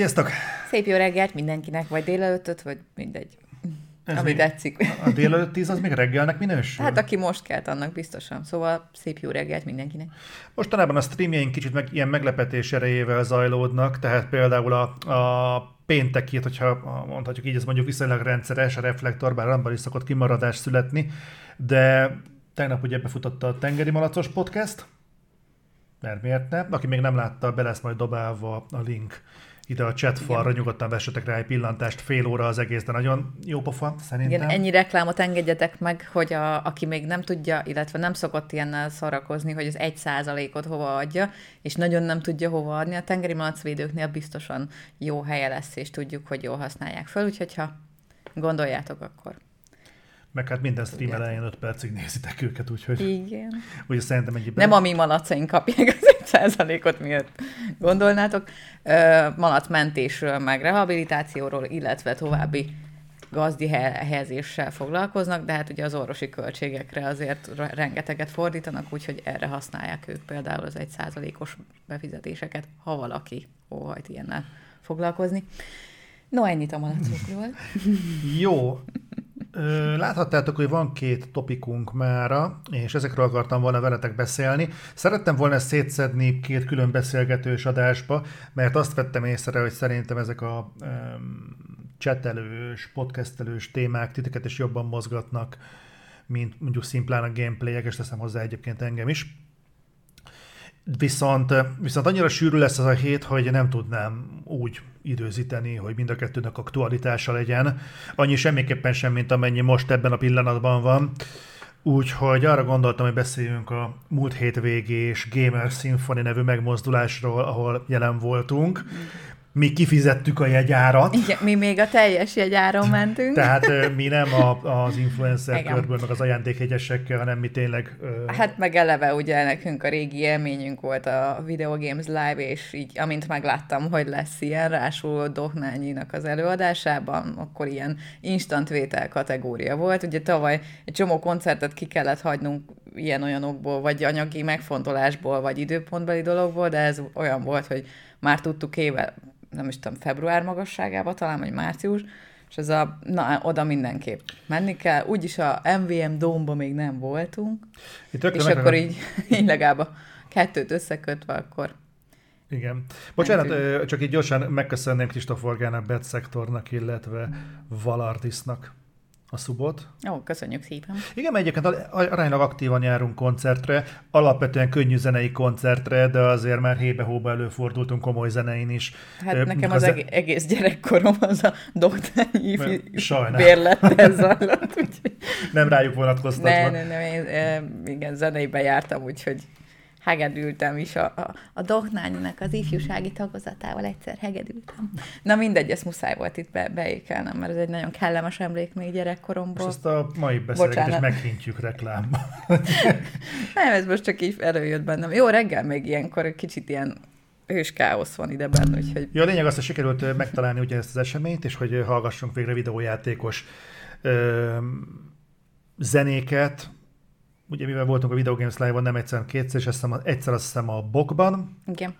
Sziasztok! Szép jó reggelt mindenkinek, vagy délelőttöt, vagy mindegy. Ez ami még- tetszik. A délelőtt tíz az még reggelnek minősül? Hát aki most kelt, annak biztosan. Szóval szép jó reggelt mindenkinek. Mostanában a streamjeink kicsit meg, ilyen meglepetés erejével zajlódnak, tehát például a, a péntekét, hogyha mondhatjuk így, ez mondjuk viszonylag rendszeres, a reflektor, bár abban is szokott kimaradás születni, de tegnap ugye befutotta a Tengeri Malacos podcast, mert miért ne? Aki még nem látta, be lesz majd dobálva a link ide a chat falra, nyugodtan vessetek rá egy pillantást, fél óra az egész, de nagyon jó pofa, szerintem. Igen, ennyi reklámot engedjetek meg, hogy a, aki még nem tudja, illetve nem szokott ilyennel szarakozni, hogy az egy százalékot hova adja, és nagyon nem tudja hova adni, a tengeri malacvédőknél biztosan jó helye lesz, és tudjuk, hogy jól használják fel, úgyhogy ha gondoljátok, akkor Meg hát minden stream elején 5 percig nézitek őket, úgyhogy igen. ugye szerintem egy Nem a mi malacaink kapják az egy százalékot, miért gondolnátok. Malacmentésről, meg rehabilitációról, illetve további gazdi he- helyezéssel foglalkoznak, de hát ugye az orvosi költségekre azért re- rengeteget fordítanak, úgyhogy erre használják ők például az egy százalékos befizetéseket, ha valaki óhajt ilyennel foglalkozni. No, ennyit a malacokról. Jó. Láthattátok, hogy van két topikunk mára, és ezekről akartam volna veletek beszélni. Szerettem volna ezt szétszedni két külön beszélgetős adásba, mert azt vettem észre, hogy szerintem ezek a um, csetelős, podcastelős témák titeket is jobban mozgatnak, mint mondjuk szimplán a gameplayek, és teszem hozzá egyébként engem is. Viszont, viszont annyira sűrű lesz ez a hét, hogy nem tudnám úgy időzíteni, hogy mind a kettőnek aktualitása legyen. Annyi semmiképpen sem, mint amennyi most ebben a pillanatban van. Úgyhogy arra gondoltam, hogy beszéljünk a múlt hétvégés Gamer Symphony nevű megmozdulásról, ahol jelen voltunk. Mi kifizettük a jegyárat. Igen, mi még a teljes jegyáron mentünk. Tehát mi nem a, az influencer Igen. körből, meg az ajándékjegyesekkel, hanem mi tényleg... ö, Hát meg eleve ugye nekünk a régi élményünk volt a Video Games Live, és így amint megláttam, hogy lesz ilyen, rásul Dohnányinak az előadásában, akkor ilyen instant vétel kategória volt. Ugye tavaly egy csomó koncertet ki kellett hagynunk ilyen-olyanokból, vagy anyagi megfontolásból, vagy időpontbeli dologból, de ez olyan volt, hogy már tudtuk éve, nem is tudom, február magasságába, talán, vagy március, és ez a, na, oda mindenképp menni kell. Úgyis a MVM Dome-ba még nem voltunk, itt és akkor így, így legalább a kettőt összekötve, akkor Igen. Bocsánat, Mentünk. csak így gyorsan megköszönném Kristóf Orgának, Bet Szektornak, illetve Valartisnak a szubot. jó, köszönjük szépen. Igen, mert egyébként aránylag aktívan járunk koncertre, alapvetően könnyű zenei koncertre, de azért már hébe-hóba előfordultunk komoly zenein is. Hát Ö, nekem az ze- eg- egész gyerekkorom az a doktányi bérlettel zajlott, úgyhogy Nem rájuk vonatkoztatva. ne, ne, ne, én, igen, zeneibe jártam, úgyhogy hegedültem is a, a, a Dohnányinak az ifjúsági tagozatával egyszer hegedültem. Na mindegy, ezt muszáj volt itt be, beékelnem, mert ez egy nagyon kellemes emlék még Most gyerekkoromból. ezt a mai beszélgetést meghintjük reklámba. Nem, ez most csak így előjött bennem. Jó, reggel még ilyenkor egy kicsit ilyen ős káosz van ide benne, úgyhogy Ja, a lényeg az, hogy sikerült megtalálni ugye ezt az eseményt, és hogy hallgassunk végre videójátékos ö, zenéket. Ugye mivel voltunk a Video Games Live-on nem egyszer, kétszer, és azt hiszem, egyszer azt hiszem a Bokban, igen.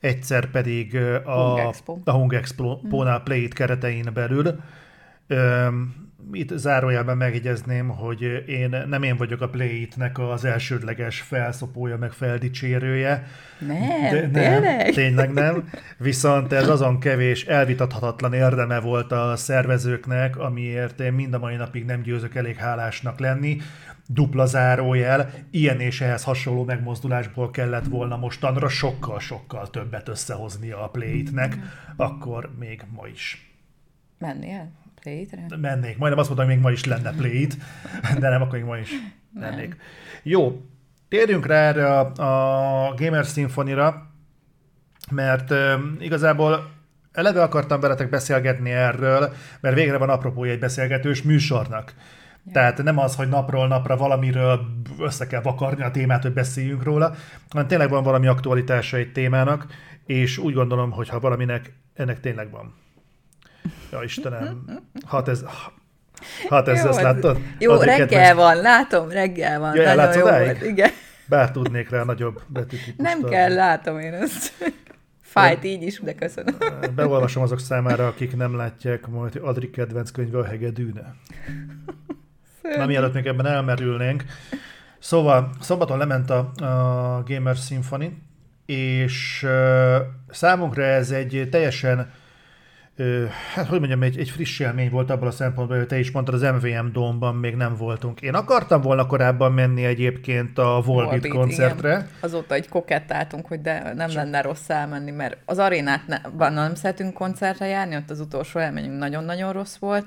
egyszer pedig a Hung Expo. a Hung Expo-nál Play It keretein belül. Öm, Itt zárójelben megjegyezném, hogy én nem én vagyok a Play It-nek az elsődleges felszopója, meg feldicsérője. Nem, De tényleg? tényleg nem. Viszont ez azon kevés elvitathatatlan érdeme volt a szervezőknek, amiért én mind a mai napig nem győzök elég hálásnak lenni. Dupla zárójel, ilyen és ehhez hasonló megmozdulásból kellett volna mostanra sokkal-sokkal többet összehozni a Play-nek, akkor még ma is Mennél? Playtre? mennék. Majdnem azt mondtam, hogy még ma is lenne play de nem, akkor még ma is lennék. Jó, térjünk rá erre a, a Gamer Symphony-ra, mert ö, igazából eleve akartam veletek beszélgetni erről, mert végre van apropója egy beszélgetős műsornak. Ja. Tehát nem az, hogy napról napra valamiről össze kell vakarni a témát, hogy beszéljünk róla, hanem tényleg van valami aktualitása egy témának, és úgy gondolom, hogy ha valaminek, ennek tényleg van. Ja Istenem, hát ez... Hát ez, Jó, ezt ez- láttad? Jó, Addig reggel kedves- van, látom, reggel van. Ja, nagyon ellátsz jó volt, igen. Bár tudnék rá nagyobb betűtípust Nem adni. kell, látom én ezt. Fájt így is, de köszönöm. Beolvasom azok számára, akik nem látják majd, hogy Adri kedvenc könyve a hegedűne. Na mielőtt még ebben elmerülnénk. Szóval szombaton lement a, a Gamer Symphony, és uh, számunkra ez egy teljesen hát hogy mondjam, egy, egy friss élmény volt abban a szempontból, hogy te is mondtad, az MVM Domban még nem voltunk. Én akartam volna korábban menni egyébként a Volbeat koncertre. Igen. Azóta egy kokettáltunk, hogy de nem Csak... lenne rossz elmenni, mert az arénát ne, nem szeretünk koncertre járni, ott az utolsó élményünk nagyon-nagyon rossz volt,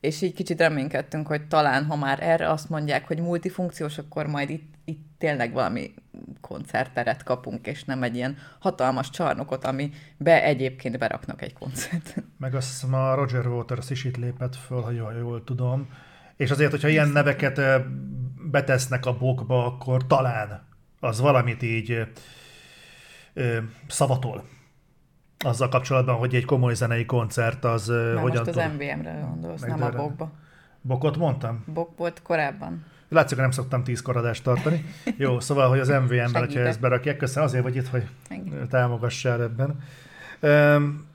és így kicsit reménykedtünk, hogy talán, ha már erre azt mondják, hogy multifunkciós, akkor majd itt, itt tényleg valami koncerteret kapunk, és nem egy ilyen hatalmas csarnokot, ami be egyébként beraknak egy koncert. Meg azt ma Roger Waters is itt lépett föl, ha jól, jól tudom. És azért, hogyha ilyen neveket betesznek a bokba, akkor talán az valamit így ö, szavatol azzal kapcsolatban, hogy egy komoly zenei koncert az Már hogyan most az MVM-re gondolsz, nem a Bokba. Bokot mondtam? Bok volt korábban. Látszik, hogy nem szoktam tíz karadást tartani. Jó, szóval, hogy az MVM-ben, hogyha ezt berakják, köszönöm azért vagy itt, hogy Engedek. támogassál ebben. Um,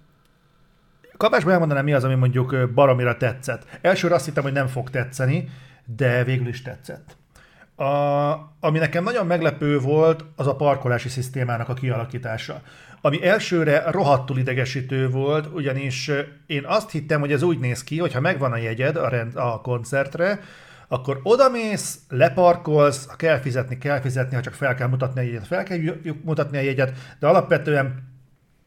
kapásban elmondanám, mi az, ami mondjuk baromira tetszett. Elsőre azt hittem, hogy nem fog tetszeni, de végül is tetszett. A, ami nekem nagyon meglepő volt, az a parkolási szisztémának a kialakítása. Ami elsőre rohadtul idegesítő volt, ugyanis én azt hittem, hogy ez úgy néz ki, hogy ha megvan a jegyed a, rend, a koncertre, akkor odamész, leparkolsz, ha kell fizetni, kell fizetni, ha csak fel kell mutatni a jegyet, fel kell mutatni a jegyet, de alapvetően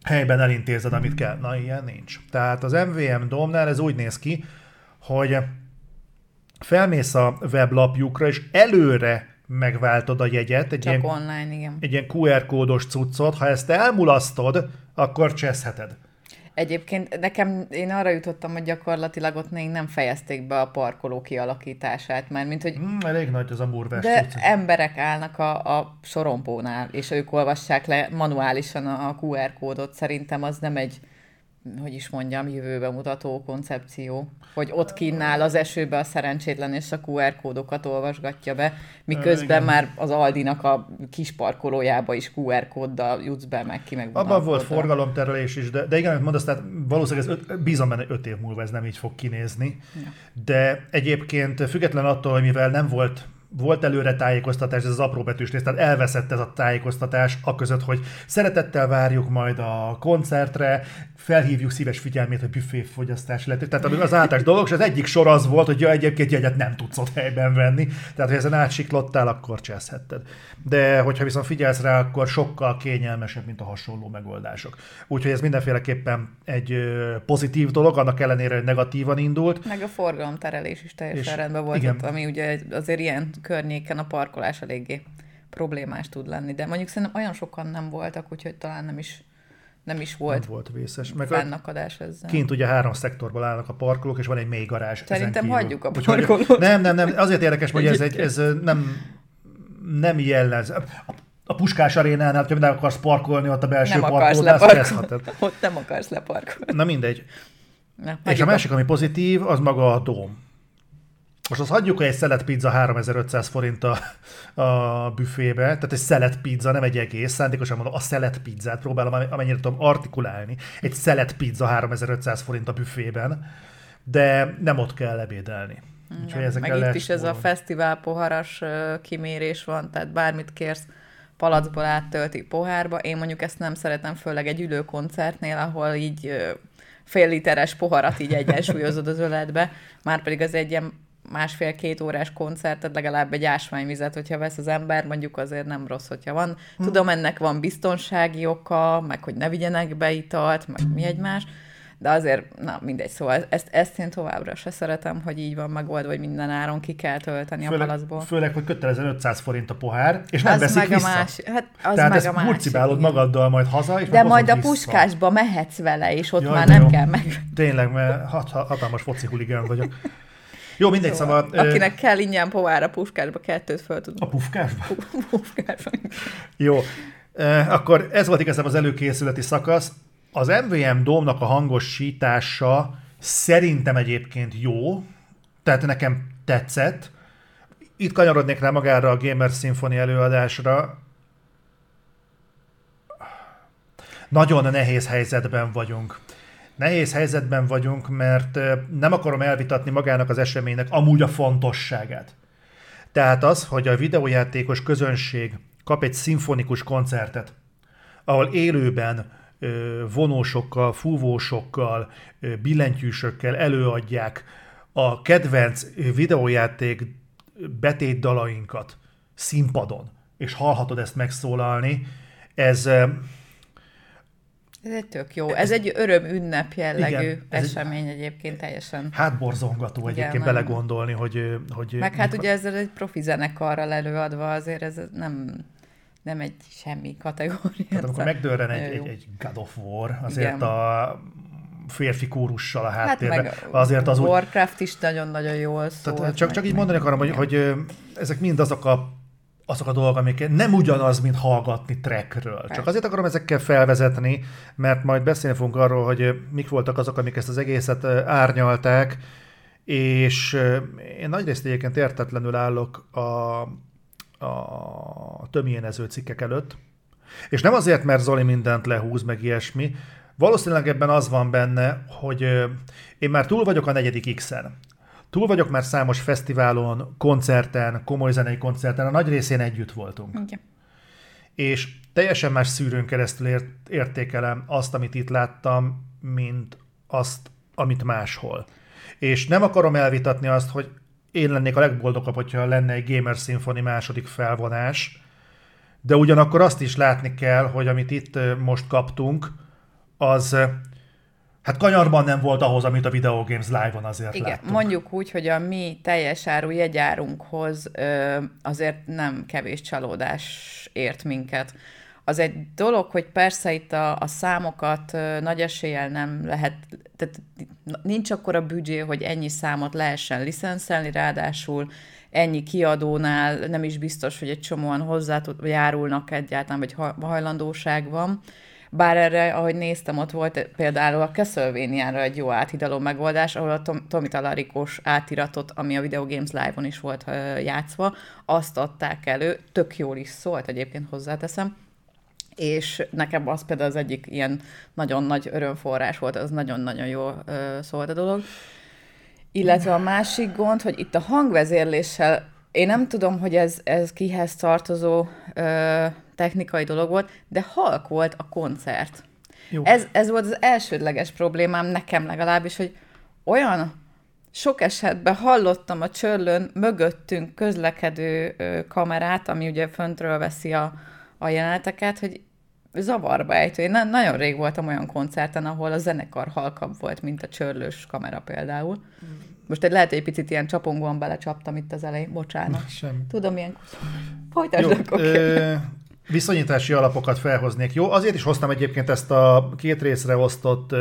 helyben elintézed, amit kell. Na, ilyen nincs. Tehát az MVM Domnál ez úgy néz ki, hogy felmész a weblapjukra, és előre megváltod a jegyet. Egy Csak ilyen, online, igen. Egy ilyen QR kódos cuccot. Ha ezt elmulasztod, akkor cseszheted. Egyébként nekem, én arra jutottam, hogy gyakorlatilag ott még nem fejezték be a parkoló kialakítását, mert mint hogy... Mm, elég nagy az a murvás. De cucc. emberek állnak a, a sorompónál, és ők olvassák le manuálisan a QR kódot. Szerintem az nem egy hogy is mondjam, jövőbe mutató koncepció, hogy ott kínnál az esőbe a szerencsétlen, és a QR kódokat olvasgatja be, miközben Igen. már az Aldinak a kis parkolójába is QR kóddal jutsz be, meg ki meg Abban volt forgalomterelés is, de, de igen, amit mondasz, tehát valószínűleg ez öt, bízom benne öt év múlva ez nem így fog kinézni. Ja. De egyébként független attól, hogy mivel nem volt volt előre tájékoztatás, ez az apró betűs rész, tehát elveszett ez a tájékoztatás, a között, hogy szeretettel várjuk majd a koncertre, felhívjuk szíves figyelmét, hogy büféfogyasztás lett. Tehát az általános dolog, és az egyik sor az volt, hogy ja, egyébként jegyet nem tudsz ott helyben venni. Tehát, hogy ezen átsiklottál, akkor cseszhetted. De hogyha viszont figyelsz rá, akkor sokkal kényelmesebb, mint a hasonló megoldások. Úgyhogy ez mindenféleképpen egy pozitív dolog, annak ellenére, hogy negatívan indult. Meg a forgalomterelés is teljesen és rendben volt, igen. Ott, ami ugye azért ilyen környéken a parkolás eléggé problémás tud lenni. De mondjuk szerintem olyan sokan nem voltak, úgyhogy talán nem is nem is volt, nem volt vészes. Meg fennakadás ezzel. Kint ugye három szektorból állnak a parkolók, és van egy mély garázs. Szerintem hagyjuk a parkolót. Nem, nem, nem, azért érdekes, hogy ez, egy, ez nem, nem jellemző. A Puskás arénánál, hogy nem akarsz parkolni ott a belső nem parkolódás, leparkolni. Ott nem akarsz leparkolni. Na mindegy. Na, és a másik, ami pozitív, az maga a dóm. Most azt hagyjuk, hogy egy szelet pizza 3500 forint a, a büfébe, tehát egy szelet pizza, nem egy egész, szándékosan mondom, a szelet pizzát próbálom amennyire tudom artikulálni. Egy szelet pizza 3500 forint a büfében, de nem ott kell ebédelni. Úgyhogy meg itt is ez a fesztivál poharas kimérés van, tehát bármit kérsz, palacból áttölti pohárba. Én mondjuk ezt nem szeretem, főleg egy ülőkoncertnél, ahol így fél literes poharat így egyensúlyozod az öletbe, már pedig az egy ilyen másfél-két órás koncertet, legalább egy ásványvizet, hogyha vesz az ember, mondjuk azért nem rossz, hogyha van. Hm. Tudom, ennek van biztonsági oka, meg hogy ne vigyenek be italt, meg mi egymás, de azért, na mindegy, szóval ezt, ezt én továbbra se szeretem, hogy így van megoldva, hogy minden áron ki kell tölteni főleg, a palacból. Főleg, hogy kötelezően 500 forint a pohár, és nem az veszik meg vissza. A más, hát az Tehát meg ezt a másik, magaddal majd haza, és De majd a vissza. puskásba mehetsz vele, és ott Jaj, már nem jó. kell meg. Tényleg, mert hat, hatalmas foci huligán vagyok. Jó, mindegy, szóval... szóval akinek kell ingyen povára puskásba, kettőt föl tud. A pufkásba? pufkásba. Jó. Akkor ez volt igazából az előkészületi szakasz. Az MVM Dómnak a hangosítása szerintem egyébként jó, tehát nekem tetszett. Itt kanyarodnék rá magára a Gamer Symphony előadásra. nagyon nehéz helyzetben vagyunk. Nehéz helyzetben vagyunk, mert nem akarom elvitatni magának az eseménynek amúgy a fontosságát. Tehát az, hogy a videójátékos közönség kap egy szimfonikus koncertet, ahol élőben vonósokkal, fúvósokkal, billentyűsökkel előadják a kedvenc videójáték betétdalainkat színpadon, és hallhatod ezt megszólalni, ez ez egy tök jó. Ez egy öröm ünnep jellegű igen, esemény egy, egyébként teljesen. Hát borzongató egyébként igen, belegondolni, hogy, hogy... Meg hát ugye ezzel egy profi zenekarral előadva azért ez nem, nem egy semmi kategória. Hát amikor megdörren egy, egy, egy God of War, azért igen. a férfi kórussal a hát háttérben. Hát azért az Warcraft úgy... is nagyon-nagyon jól szól. Tehát csak, csak így mondani akarom, hogy, hogy ezek mind azok a azok a dolgok, amik nem ugyanaz, mint hallgatni trackről. Csak azért akarom ezekkel felvezetni, mert majd beszélni fogunk arról, hogy mik voltak azok, amik ezt az egészet árnyalták, és én nagyrészt egyébként értetlenül állok a, a tömjénező cikkek előtt, és nem azért, mert Zoli mindent lehúz, meg ilyesmi, valószínűleg ebben az van benne, hogy én már túl vagyok a negyedik X-en. Túl vagyok már számos fesztiválon, koncerten, komoly zenei koncerten, a nagy részén együtt voltunk. Okay. És teljesen más szűrőn keresztül ért, értékelem azt, amit itt láttam, mint azt, amit máshol. És nem akarom elvitatni azt, hogy én lennék a legboldogabb, hogyha lenne egy Gamer Symphony második felvonás, de ugyanakkor azt is látni kell, hogy amit itt most kaptunk, az Hát kanyarban nem volt ahhoz, amit a Video Games Live-on azért Igen, láttunk. mondjuk úgy, hogy a mi teljes áru jegyárunkhoz ö, azért nem kevés csalódás ért minket. Az egy dolog, hogy persze itt a, a számokat ö, nagy eséllyel nem lehet, tehát nincs akkor a büdzsé, hogy ennyi számot lehessen licenszelni, ráadásul ennyi kiadónál nem is biztos, hogy egy csomóan hozzá járulnak egyáltalán, vagy hajlandóság van. Bár erre, ahogy néztem, ott volt például a castlevania egy jó áthidaló megoldás, ahol a Tom, Tomi Talarikos átiratot, ami a Video Games Live-on is volt játszva, azt adták elő, tök jól is szólt egyébként hozzáteszem, és nekem az például az egyik ilyen nagyon nagy örömforrás volt, az nagyon-nagyon jól szólt a dolog. Illetve a másik gond, hogy itt a hangvezérléssel én nem tudom, hogy ez, ez kihez tartozó ö, technikai dolog volt, de halk volt a koncert. Jó. Ez, ez volt az elsődleges problémám nekem legalábbis, hogy olyan sok esetben hallottam a csörlön mögöttünk közlekedő kamerát, ami ugye föntről veszi a, a jeleneteket, hogy zavarba ejtő. Én nagyon rég voltam olyan koncerten, ahol a zenekar halkabb volt, mint a csörlős kamera például. Mm. Most egy lehet, egy picit ilyen csapongóan belecsaptam itt az elején, bocsánat. Sem. Tudom, milyen Folytasd akkor. Ö, viszonyítási alapokat felhoznék. Jó, azért is hoztam egyébként ezt a két részre osztott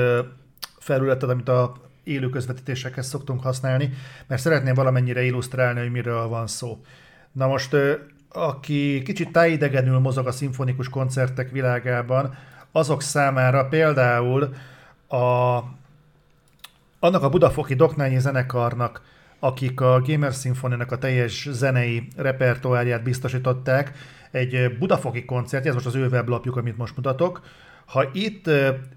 felületet, amit a élő közvetítésekhez szoktunk használni, mert szeretném valamennyire illusztrálni, hogy miről van szó. Na most, aki kicsit tájidegenül mozog a szimfonikus koncertek világában, azok számára például a annak a budafoki Doknányi zenekarnak, akik a Gamer symphony a teljes zenei repertoárját biztosították, egy budafoki koncert, ez most az ő weblapjuk, amit most mutatok, ha itt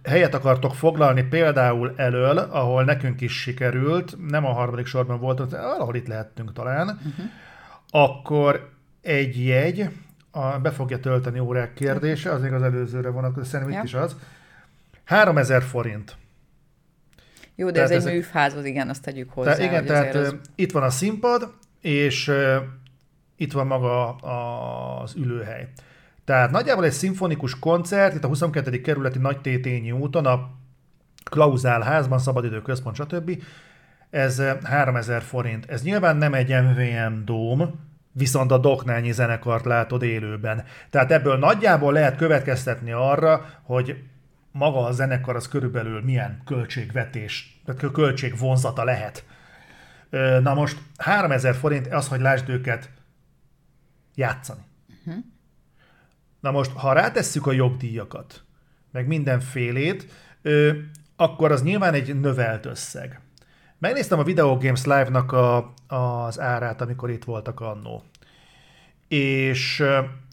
helyet akartok foglalni például elől, ahol nekünk is sikerült, nem a harmadik sorban volt, valahol itt lehettünk talán, uh-huh. akkor egy jegy, a, be fogja tölteni órák kérdése, az még az előzőre vonatkozó, szerintem ja. itt is az, 3000 forint. Jó, de tehát ez egy ez műfázhoz, igen, azt tegyük hozzá. Tehát, igen, tehát az... itt van a színpad, és itt van maga az ülőhely. Tehát nagyjából egy szimfonikus koncert, itt a 22. kerületi Nagy Tétényi úton, a Klauzál házban, Szabadidő Központ, stb. Ez 3000 forint. Ez nyilván nem egy MVM dóm, viszont a Doknányi zenekart látod élőben. Tehát ebből nagyjából lehet következtetni arra, hogy maga a zenekar az körülbelül milyen költségvetés, tehát költségvonzata lehet. Na most 3000 forint az, hogy lásd őket játszani. Uh-huh. Na most, ha rátesszük a jogdíjakat, meg mindenfélét, akkor az nyilván egy növelt összeg. Megnéztem a Video Games Live-nak a, az árát, amikor itt voltak annó. És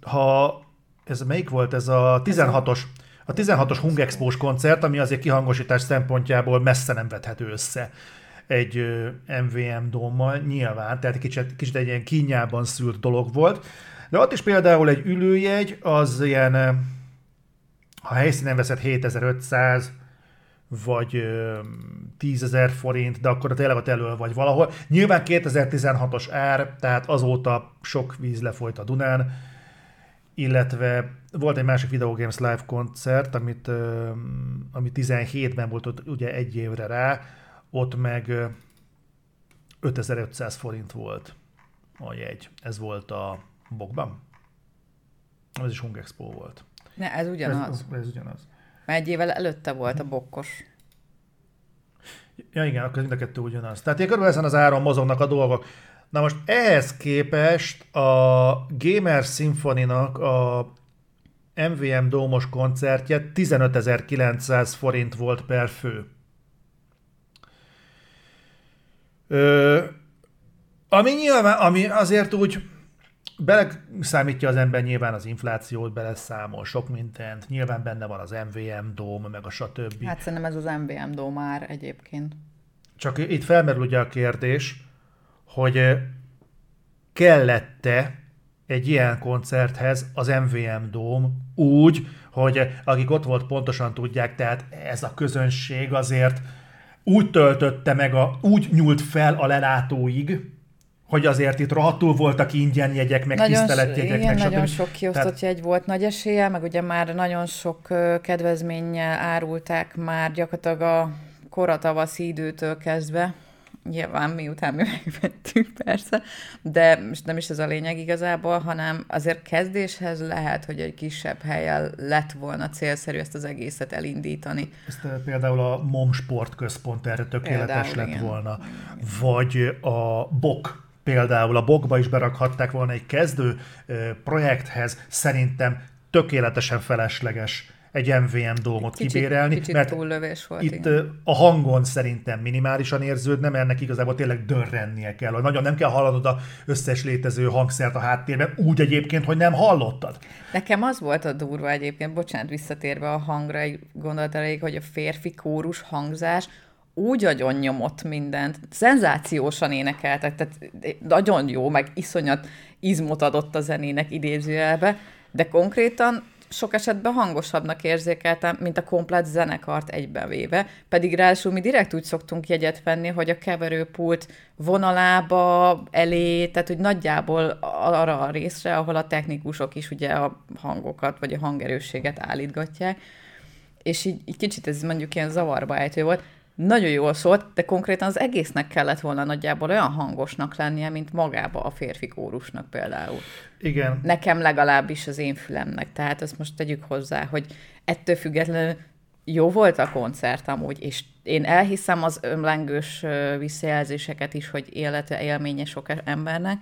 ha ez melyik volt, ez a 16-os, A 16-os Hungexpós koncert, ami azért kihangosítás szempontjából messze nem vethető össze egy MVM dómmal, nyilván, tehát kicsit, kicsit egy ilyen kínjában szűrt dolog volt. De ott is például egy ülőjegy, az ilyen, ha helyszínen veszed 7500, vagy 10 ezer forint, de akkor tényleg ott elől vagy valahol. Nyilván 2016-os ár, tehát azóta sok víz lefolyt a Dunán, illetve volt egy másik Video Games Live koncert, amit, ami 17-ben volt ott ugye egy évre rá, ott meg 5500 forint volt a jegy. Ez volt a Bokban. Ez is Hung Expo volt. Ne, ez ugyanaz. Ez, ez ugyanaz. Mert egy évvel előtte volt a bokkos. Ja igen, akkor mind a kettő ugyanaz. Tehát körülbelül ezen az áron mozognak a dolgok. Na most ehhez képest a Gamer Symphony-nak a MVM Dómos koncertje 15.900 forint volt per fő. Ö, ami nyilván, ami azért úgy beleszámítja az ember nyilván az inflációt, beleszámol sok mindent, nyilván benne van az MVM Dóm, meg a stb. Hát szerintem ez az MVM Dóm már egyébként. Csak itt felmerül ugye a kérdés, hogy kellette egy ilyen koncerthez az MVM Dóm úgy, hogy akik ott volt pontosan tudják, tehát ez a közönség azért úgy töltötte meg, a, úgy nyúlt fel a lelátóig, hogy azért itt rohadtul voltak ingyen jegyek, meg nagyon, tiszteletjegyek, igen, meg nagyon sok kiosztott Tehát... jegy volt nagy esélye, meg ugye már nagyon sok kedvezménnyel árulták már gyakorlatilag a koratavaszi időtől kezdve, nyilván miután mi megvettük persze, de nem is ez a lényeg igazából, hanem azért kezdéshez lehet, hogy egy kisebb helyen lett volna célszerű ezt az egészet elindítani. Ezt eh, például a MOM sportközpont erre tökéletes például, lett igen. volna. Vagy a BOK például a bokba is berakhatták volna egy kezdő eh, projekthez, szerintem tökéletesen felesleges egy MVM dómot kicsit, kibérelni, kicsit mert túllövés volt, itt igen. a hangon szerintem minimálisan érződne, mert ennek igazából tényleg dörrennie kell, hogy nagyon nem kell hallanod a összes létező hangszert a háttérben, úgy egyébként, hogy nem hallottad. Nekem az volt a durva egyébként, bocsánat, visszatérve a hangra egy gondolat elég, hogy a férfi kórus hangzás úgy agyon nyomott mindent, szenzációsan énekeltek, tehát nagyon jó, meg iszonyat izmot adott a zenének idézőjelbe, de konkrétan sok esetben hangosabbnak érzékeltem, mint a komplet zenekart egybevéve, pedig ráadásul mi direkt úgy szoktunk jegyet venni, hogy a keverőpult vonalába elé, tehát hogy nagyjából arra a részre, ahol a technikusok is ugye a hangokat, vagy a hangerősséget állítgatják, és így, így kicsit ez mondjuk ilyen zavarba ejtő volt, nagyon jól szólt, de konkrétan az egésznek kellett volna nagyjából olyan hangosnak lennie, mint magába a férfi kórusnak például. Igen. Nekem legalábbis az én fülemnek. Tehát ezt most tegyük hozzá, hogy ettől függetlenül jó volt a koncert amúgy, és én elhiszem az ömlengős visszajelzéseket is, hogy élete, élménye sok embernek,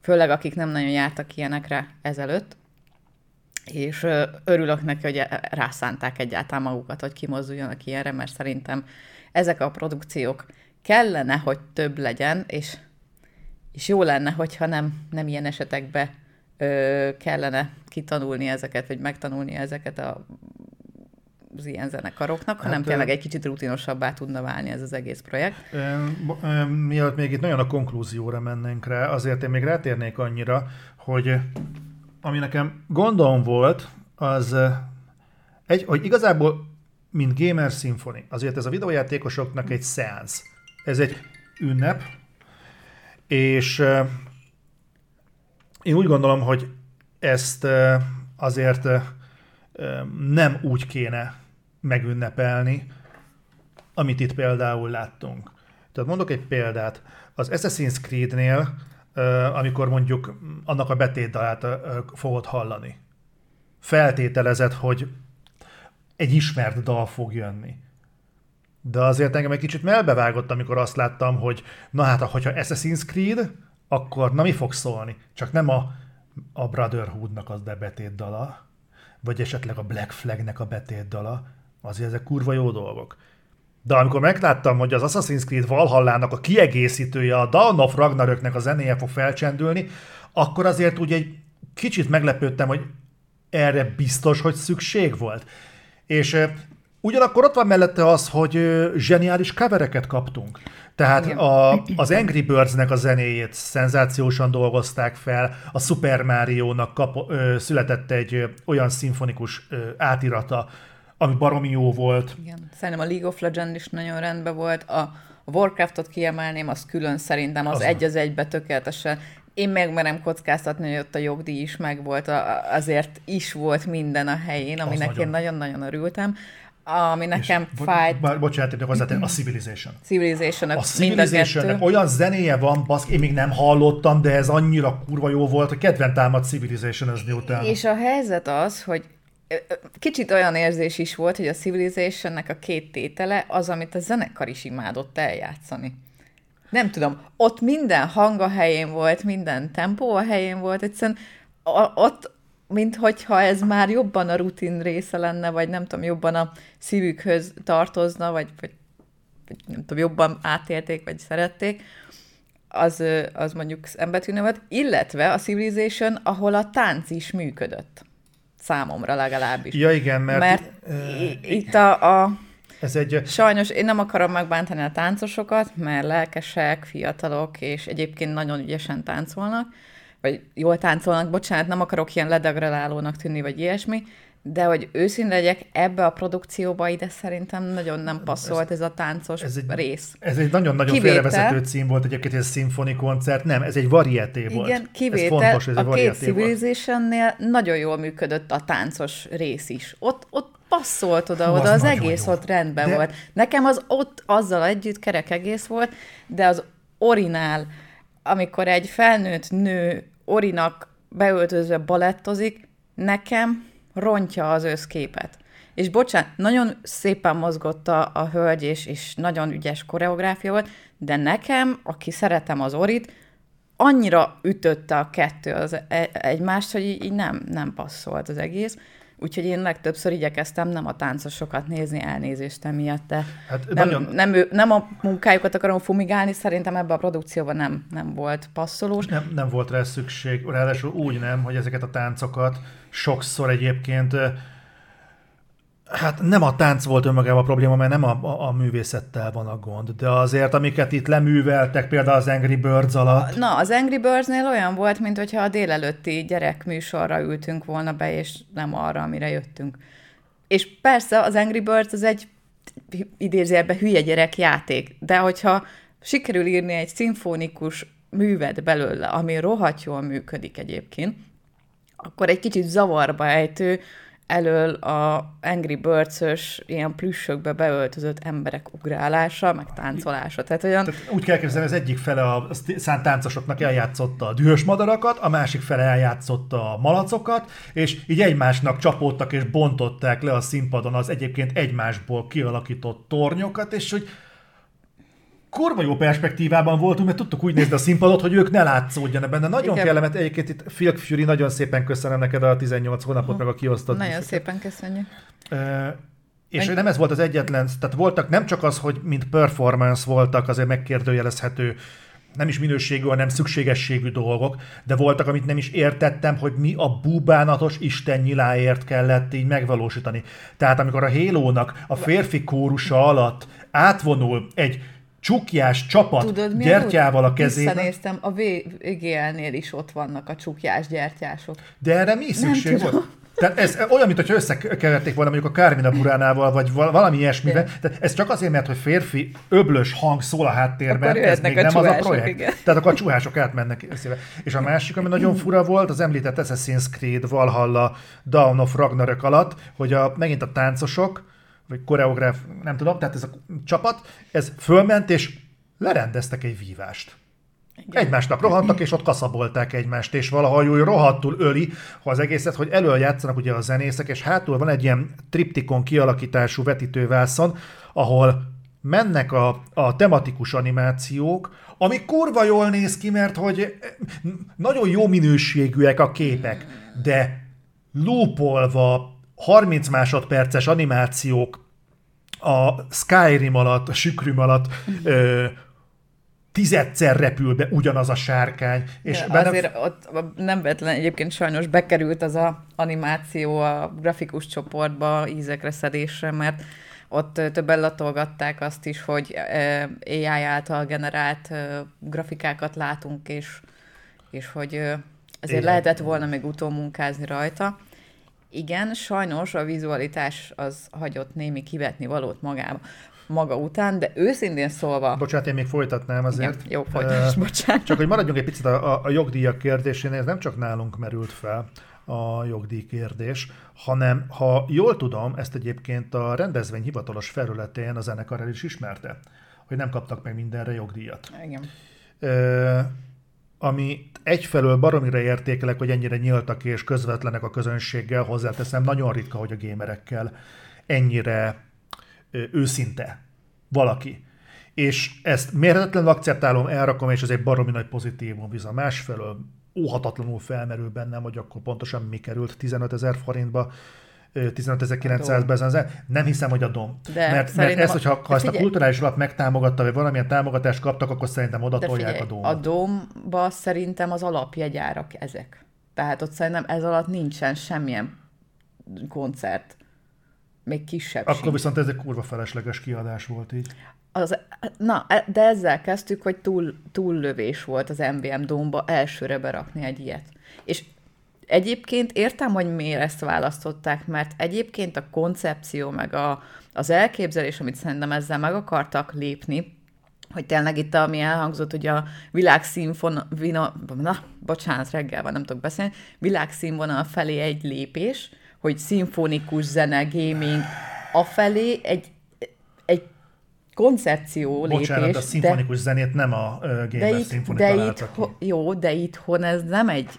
főleg akik nem nagyon jártak ilyenekre ezelőtt, és örülök neki, hogy rászánták egyáltalán magukat, hogy kimozduljanak ilyenre, mert szerintem ezek a produkciók kellene, hogy több legyen, és, és jó lenne, hogyha nem, nem ilyen esetekbe ö, kellene kitanulni ezeket, vagy megtanulni ezeket a az ilyen zenekaroknak, hanem hát, tényleg egy kicsit rutinosabbá tudna válni ez az egész projekt. Mielőtt még itt nagyon a konklúzióra mennénk rá, azért én még rátérnék annyira, hogy ami nekem gondom volt, az egy, hogy igazából mint Gamer Symphony. Azért ez a videójátékosoknak egy szeánsz. Ez egy ünnep, és uh, én úgy gondolom, hogy ezt uh, azért uh, nem úgy kéne megünnepelni, amit itt például láttunk. Tehát mondok egy példát. Az Assassin's Creed-nél, amikor mondjuk annak a betétdalát fogod hallani, feltételezed, hogy egy ismert dal fog jönni. De azért engem egy kicsit melbevágott, amikor azt láttam, hogy na hát, hogyha Assassin's Creed, akkor na mi fog szólni? Csak nem a, a Brotherhoodnak az bebetét dala, vagy esetleg a Black Flagnek a betét dala, azért ezek kurva jó dolgok. De amikor megláttam, hogy az Assassin's Creed Valhallának a kiegészítője, a Dawn of Ragnaröknek a zenéje fog felcsendülni, akkor azért úgy egy kicsit meglepődtem, hogy erre biztos, hogy szükség volt. És ugyanakkor ott van mellette az, hogy zseniális covereket kaptunk. Tehát a, az Angry Birds-nek a zenéjét szenzációsan dolgozták fel, a Super Mario-nak kap, ö, született egy ö, olyan szimfonikus ö, átirata, ami baromi jó volt. Igen. Szerintem a League of Legends is nagyon rendben volt. A, Warcraftot kiemelném, az külön szerintem az, Az az egy az egybe tökéletesen. Én megmerem kockáztatni, hogy ott a jogdíj is megvolt, azért is volt minden a helyén, aminek nagyon. én nagyon-nagyon örültem. Ami nekem És fájt, bo- bocsánat, hogy hozzátenni, a Civilization. civilization A civilization olyan zenéje van, basz, én még nem hallottam, de ez annyira kurva jó volt, hogy kedven támad civilization utána. És a helyzet az, hogy kicsit olyan érzés is volt, hogy a Civilizationnek a két tétele az, amit a zenekar is imádott eljátszani. Nem tudom, ott minden hang a helyén volt, minden tempó a helyén volt, egyszerűen a, ott, mint hogyha ez már jobban a rutin része lenne, vagy nem tudom, jobban a szívükhöz tartozna, vagy, vagy, vagy nem tudom, jobban átélték, vagy szerették, az, az mondjuk szembetűnő volt, illetve a Civilization, ahol a tánc is működött. Számomra legalábbis. Ja igen, mert, Mert i- itt a, a ez egy Sajnos én nem akarom megbántani a táncosokat, mert lelkesek, fiatalok, és egyébként nagyon ügyesen táncolnak, vagy jól táncolnak, bocsánat, nem akarok ilyen ledegradálónak tűnni, vagy ilyesmi, de hogy őszinte legyek, ebbe a produkcióba ide szerintem nagyon nem passzolt ez a táncos ez egy- rész. Ez egy nagyon-nagyon Kivétel. félrevezető cím volt egyébként, ez szimfoni koncert. Nem, ez egy varieté volt. Igen, kivétel, ez fontos, ez egy a két. Civilization-nél nagyon jól működött a táncos rész is. Ott, ott passzolt Hú, oda, az az egész jó. ott rendben De- volt. Nekem az ott azzal együtt kerek egész volt, de az orinál, amikor egy felnőtt nő orinak beöltözve balettozik, nekem rontja az összképet. És bocsánat, nagyon szépen mozgott a, a hölgy, és, és nagyon ügyes koreográfia volt, de nekem, aki szeretem az orit, annyira ütötte a kettő az e- egymást, hogy így nem, nem passzolt az egész. Úgyhogy én legtöbbször igyekeztem nem a táncosokat nézni, elnézést emiatt, de Hát nem, nagyon- nem, ő, nem a munkájukat akarom fumigálni, szerintem ebben a produkcióban nem, nem volt passzolós. Nem, nem volt rá szükség, ráadásul úgy nem, hogy ezeket a táncokat sokszor egyébként Hát nem a tánc volt önmagában a probléma, mert nem a, a, a művészettel van a gond, de azért, amiket itt leműveltek, például az Angry Birds alatt, Na, az Angry Birds-nél olyan volt, mint hogyha a délelőtti gyerekműsorra ültünk volna be, és nem arra, amire jöttünk. És persze az Angry Birds az egy idézőjelben hülye gyerek játék, de hogyha sikerül írni egy szimfonikus művet belőle, ami rohadt jól működik egyébként, akkor egy kicsit zavarba ejtő elől a Angry Birds-ös ilyen plüssökbe beöltözött emberek ugrálása, meg táncolása. Tehát olyan... Tehát úgy kell képzelni, az egyik fele a szánt táncosoknak eljátszotta a dühös madarakat, a másik fele eljátszotta a malacokat, és így egymásnak csapódtak és bontották le a színpadon az egyébként egymásból kialakított tornyokat, és hogy kurva jó perspektívában voltunk, mert tudtuk úgy nézni a színpadot, hogy ők ne látszódjanak benne. Nagyon Igen. kellemet, egyébként itt Phil Fury, nagyon szépen köszönöm neked a 18 hónapot, meg a kiosztott Nagyon díszeket. szépen köszönjük. Ö, és nem ez volt az egyetlen, tehát voltak nem csak az, hogy mint performance voltak azért megkérdőjelezhető, nem is minőségű, hanem szükségességű dolgok, de voltak, amit nem is értettem, hogy mi a búbánatos Isten nyiláért kellett így megvalósítani. Tehát amikor a Hélónak a férfi kórusa alatt átvonul egy csukjás csapat Tudod, mi gyertyával a kezében, Visszanéztem, a VGL-nél is ott vannak a csukjás gyertyások. De erre mi szükség volt? Tehát ez olyan, mintha összekeverték volna mondjuk a Kármina Buránával, vagy val- valami ilyesmivel. Tehát ez csak azért, mert hogy férfi öblös hang szól a háttérben, Akkor ez még nem az a csuhások, projekt. igen. Tehát akkor a csuhások átmennek szépen. És a másik, ami nagyon fura volt, az említett Assassin's Creed Valhalla Dawn of Ragnarök alatt, hogy a, megint a táncosok, vagy koreográf, nem tudom, tehát ez a csapat, ez fölment és lerendeztek egy vívást. Egymásnak rohantak, és ott kaszabolták egymást, és valahogy úgy rohadtul öli ha az egészet, hogy elől játszanak ugye a zenészek, és hátul van egy ilyen triptikon kialakítású vetítővászon, ahol mennek a, a tematikus animációk, ami kurva jól néz ki, mert hogy nagyon jó minőségűek a képek, de lúpolva 30 másodperces animációk a Skyrim alatt, a Sükrüm alatt, ö, tizedszer repül be ugyanaz a sárkány. És De benne... azért ott nem vetlen egyébként sajnos bekerült az a animáció a grafikus csoportba ízekre szedésre, mert ott többen latolgatták azt is, hogy AI által generált grafikákat látunk, és, és hogy ezért Igen. lehetett volna még utómunkázni rajta. Igen, sajnos a vizualitás az hagyott némi kivetni valót magába maga után, de őszintén szólva... Bocsánat, én még folytatnám azért. Igen, jó, folytatás, uh, bocsánat. Csak hogy maradjunk egy picit a, a, a jogdíjak kérdésénél, ez nem csak nálunk merült fel a jogdíj kérdés, hanem ha jól tudom, ezt egyébként a rendezvény hivatalos felületén a zenekar el is ismerte, hogy nem kaptak meg mindenre jogdíjat. Igen. Uh, ami egyfelől baromira értékelek, hogy ennyire nyíltak és közvetlenek a közönséggel, hozzáteszem, nagyon ritka, hogy a gémerekkel ennyire őszinte valaki. És ezt mérhetetlenül akceptálom, elrakom, és ez egy baromi nagy pozitívum viza. Másfelől óhatatlanul felmerül bennem, hogy akkor pontosan mi került 15 ezer forintba, 15.900 Nem hiszem, hogy a DOM. De mert, mert ezt, hogyha ha ezt a kulturális alap megtámogatta, vagy valamilyen támogatást kaptak, akkor szerintem oda tolják a dom A domba szerintem az alapjegyárak ezek. Tehát ott szerintem ez alatt nincsen semmilyen koncert. Még kisebb Akkor sincs. viszont ez egy kurva felesleges kiadás volt így. Az, na, e, de ezzel kezdtük, hogy túl, túllövés volt az MBM Domba elsőre berakni egy ilyet. És egyébként értem, hogy miért ezt választották, mert egyébként a koncepció, meg a, az elképzelés, amit szerintem ezzel meg akartak lépni, hogy tényleg itt, ami elhangzott, hogy a világszínvonal, na, bocsánat, reggel van, nem tudok beszélni, világszínvonal felé egy lépés, hogy szimfonikus zene, gaming, afelé egy, egy koncepció lépés. Bocsánat, a szimfonikus de, zenét nem a uh, Gamer de itt, de itt, Jó, de itthon ez nem egy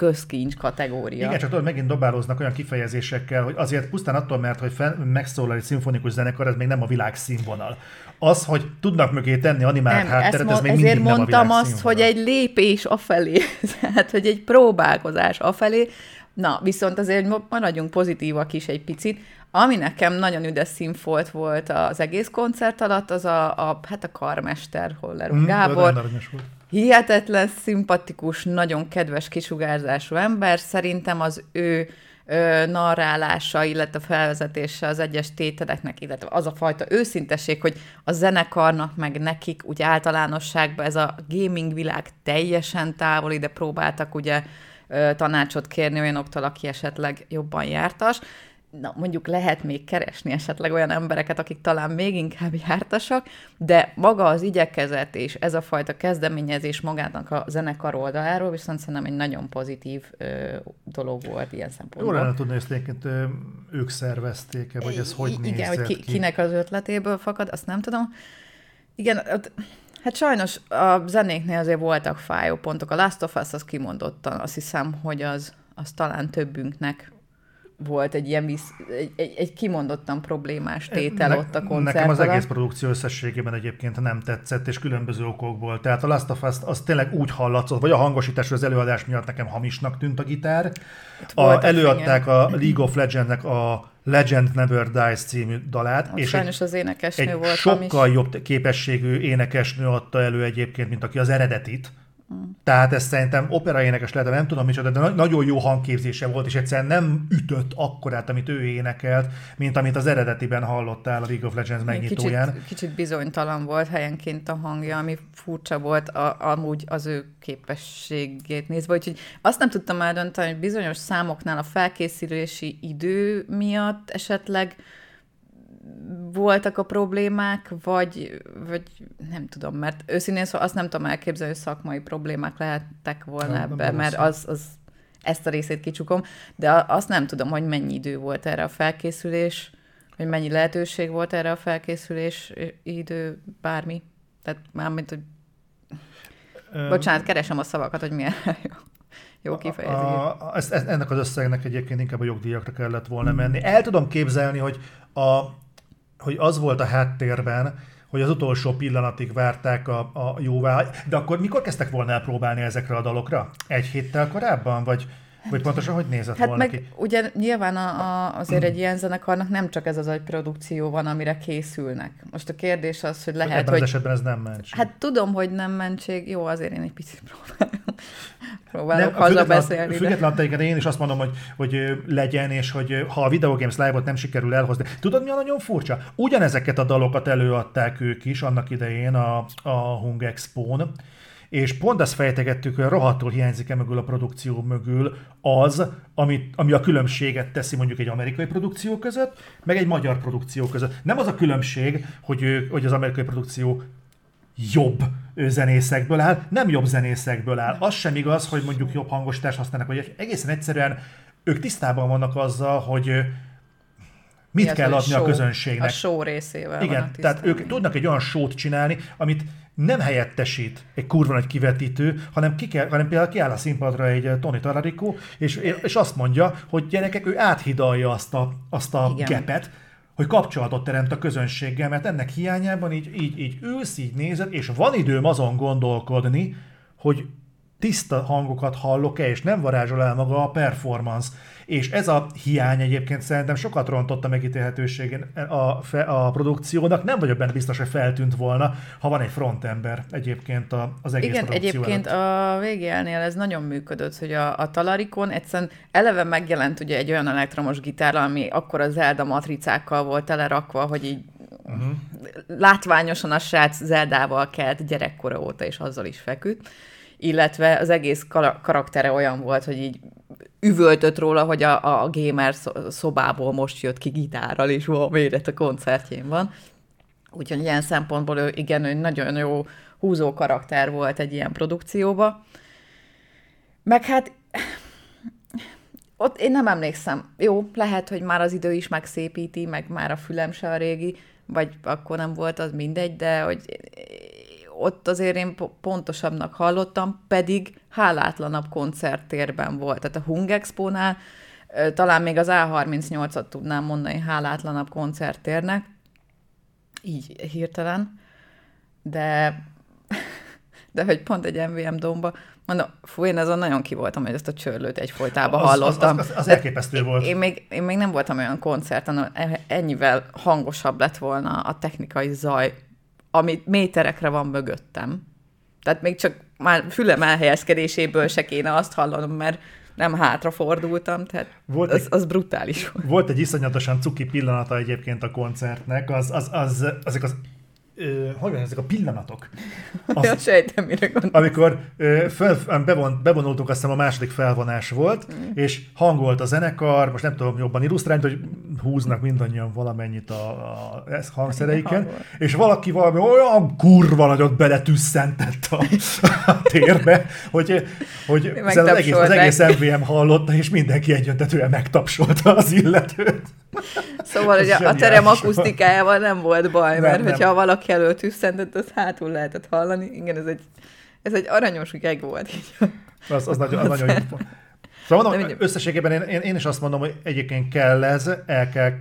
közkincs kategória. Igen, csak tudod, megint dobálóznak olyan kifejezésekkel, hogy azért pusztán attól, mert hogy fel, megszólal egy szimfonikus zenekar, ez még nem a világ színvonal. Az, hogy tudnak mögé tenni animált nem, hátteret, ez még ezért mindig mondtam nem a azt, hogy egy lépés afelé, tehát hogy egy próbálkozás afelé, Na, viszont azért maradjunk pozitívak is egy picit. Ami nekem nagyon üdes színfolt volt az egész koncert alatt, az a, a hát a karmester Holler mm, Gábor. Hihetetlen, szimpatikus, nagyon kedves kisugárzású ember. Szerintem az ő ö, narrálása, illetve felvezetése az egyes tételeknek, illetve az a fajta őszintesség, hogy a zenekarnak, meg nekik úgy általánosságban ez a gaming világ teljesen távoli, de próbáltak ugye tanácsot kérni olyanoktól, aki esetleg jobban jártas. Na, mondjuk lehet még keresni esetleg olyan embereket, akik talán még inkább jártasak, de maga az igyekezet és ez a fajta kezdeményezés magának a zenekar oldaláról viszont szerintem egy nagyon pozitív ö, dolog volt ilyen szempontból. Jó lenne tudni, hogy ezt ők szervezték-e, vagy ez hogy Igen, hogy ki, ki? kinek az ötletéből fakad, azt nem tudom. Igen, Hát sajnos a zenéknél azért voltak fájó pontok. A Last of Us az kimondottan, azt hiszem, hogy az, az talán többünknek volt egy ilyen visz, egy, egy, egy kimondottan problémás tétel ne, ott a koncert Nekem az egész produkció összességében egyébként nem tetszett, és különböző okokból. Tehát a Last of Us az tényleg úgy hallatszott, vagy a hangosítás az előadás miatt nekem hamisnak tűnt a gitár. A, előadták a League of Legends-nek a Legend Never Dies című dalát. Ott és sajnos egy, az énekesnő egy volt. sokkal is. jobb képességű énekesnő adta elő egyébként, mint aki az eredetit. Tehát ez szerintem operaénekes lehet, nem tudom micsoda, de nagyon jó hangképzése volt, és egyszerűen nem ütött akkorát, amit ő énekelt, mint amit az eredetiben hallottál a League of Legends megnyitóján. Kicsit, kicsit bizonytalan volt helyenként a hangja, ami furcsa volt a, amúgy az ő képességét nézve. Úgyhogy azt nem tudtam eldönteni, hogy bizonyos számoknál a felkészülési idő miatt esetleg voltak a problémák, vagy, vagy nem tudom, mert őszintén szóval azt nem tudom elképzelni, hogy szakmai problémák lehettek volna nem, ebbe, nem mert az, az ezt a részét kicsukom, de azt nem tudom, hogy mennyi idő volt erre a felkészülés, hogy mennyi lehetőség volt erre a felkészülés idő, bármi. Tehát mármint, hogy... Um, Bocsánat, keresem a szavakat, hogy milyen jó. Jó kifejezés. A, a, ezt, ennek az összegnek egyébként inkább a jogdíjakra kellett volna menni. El tudom képzelni, hogy a hogy az volt a háttérben, hogy az utolsó pillanatig várták a, a jóvá. De akkor mikor kezdtek volna el próbálni ezekre a dalokra? Egy héttel korábban? Vagy, Vagy pontosan hogy nézett Hát volna meg ki? ugye nyilván a, a, azért egy ilyen zenekarnak nem csak ez az egy produkció van, amire készülnek. Most a kérdés az, hogy lehet, Ebben hogy... az esetben ez nem mentség. Hát tudom, hogy nem mentség, jó, azért én egy picit próbálom, próbálok Nem, hazabeszélni. Független én is azt mondom, hogy, hogy legyen, és hogy ha a Video Games Live-ot nem sikerül elhozni. Tudod, mi a nagyon furcsa? Ugyanezeket a dalokat előadták ők is annak idején a, a Hung Expo-n, és pont azt fejtegettük, hogy rohadtul hiányzik-e mögül a produkció mögül az, ami, ami a különbséget teszi mondjuk egy amerikai produkció között, meg egy magyar produkció között. Nem az a különbség, hogy, ő, hogy az amerikai produkció jobb zenészekből áll, nem jobb zenészekből áll. Az sem igaz, hogy mondjuk jobb hangosítást használnak, vagy egészen egyszerűen ők tisztában vannak azzal, hogy mit Mi az, kell adni a show- közönségnek. A show részével Igen, tehát ők tudnak egy olyan sót csinálni, amit nem helyettesít egy kurva nagy kivetítő, hanem, ki kell, hanem például kiáll a színpadra egy eh, Tony Tararico, és, és azt mondja, hogy gyerekek, ő áthidalja azt a, azt a Igen. gepet, hogy kapcsolatot teremt a közönséggel, mert ennek hiányában így, így, így ülsz, így nézed, és van időm azon gondolkodni, hogy tiszta hangokat hallok-e, és nem varázsol el maga a performance. És ez a hiány egyébként szerintem sokat rontott a megítélhetőségén a, fe- a produkciónak. Nem vagyok benne biztos, hogy feltűnt volna, ha van egy frontember egyébként a- az egész Igen, egyébként előtt. a VGL-nél ez nagyon működött, hogy a, a Talarikon egyszerűen eleve megjelent ugye egy olyan elektromos gitár, ami akkor a Zelda matricákkal volt telerakva, hogy így uh-huh. látványosan a srác Zeldával kelt gyerekkora óta, és azzal is feküdt. Illetve az egész kara- karaktere olyan volt, hogy így üvöltött róla, hogy a, a gamer szo- szobából most jött ki gitárral, és ó, a koncertjén van. Úgyhogy ilyen szempontból ő, igen, ő nagyon jó húzó karakter volt egy ilyen produkcióba. Meg hát ott én nem emlékszem. Jó, lehet, hogy már az idő is megszépíti, meg már a fülem se a régi, vagy akkor nem volt az mindegy, de hogy ott azért én po- pontosabbnak hallottam, pedig hálátlanabb koncerttérben volt. Tehát a Hung Expo-nál talán még az A38-at tudnám mondani hálátlanabb koncerttérnek, így hirtelen, de de hogy pont egy MVM domba, mondom, fú, én azon nagyon ki voltam, hogy ezt a csörlőt egyfolytában Az- hallottam. az- az- az De elképesztő volt. Én még, én még nem voltam olyan koncerten, e- ennyivel hangosabb lett volna a technikai zaj, ami méterekre van mögöttem. Tehát még csak már fülem elhelyezkedéséből se kéne azt hallanom, mert nem hátrafordultam, tehát Volt az, egy- az brutális volt. Volt egy iszonyatosan cuki pillanata egyébként a koncertnek, az, az, az, ezek az ö, hogy van, ezek a pillanatok. Az... Ja, sejtem, mire gondolok. amikor ö, fel, bevon, bevonultunk, azt hiszem a második felvonás volt, mm. és hangolt a zenekar, most nem tudom jobban illusztrálni, hogy húznak mindannyian valamennyit a, a hangszereiken, és valaki valami olyan kurva nagyot beletüsszentett a, a térbe, hogy, hogy az egész, az egész MVM hallotta, és mindenki egyöntetően megtapsolta az illetőt. Szóval ugye a zseniális terem akusztikájával nem volt baj, Nem, mert nem. hogyha valaki előtt tüsszentett, az hátul lehetett hallani. Igen, ez egy, ez egy aranyos geg volt. Így. Az, az nagyon, az nagyon. Szóval mondom, összességében én, én, én, is azt mondom, hogy egyébként kell ez, el kell,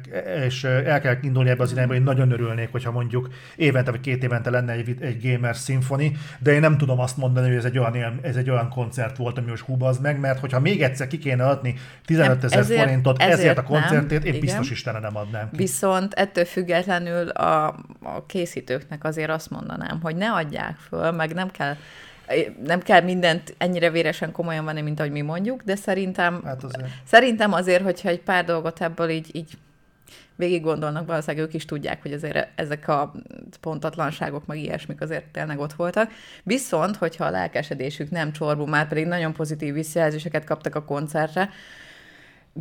és el kell indulni ebbe az irányba, én nagyon örülnék, hogyha mondjuk évente vagy két évente lenne egy, egy Gamer Symphony, de én nem tudom azt mondani, hogy ez egy olyan, ez egy olyan koncert volt, ami most húbaz meg, mert hogyha még egyszer ki kéne adni 15 ezer forintot ezért, ezért a koncertét, én nem, biztos. Istenre nem adnám ki. Viszont ettől függetlenül a, a készítőknek azért azt mondanám, hogy ne adják föl, meg nem kell nem kell mindent ennyire véresen komolyan venni, mint ahogy mi mondjuk, de szerintem, Hát azért. szerintem azért, hogyha egy pár dolgot ebből így, így végig gondolnak, valószínűleg ők is tudják, hogy azért ezek a pontatlanságok, meg ilyesmik azért tényleg ott voltak. Viszont, hogyha a lelkesedésük nem csorbul, már pedig nagyon pozitív visszajelzéseket kaptak a koncertre,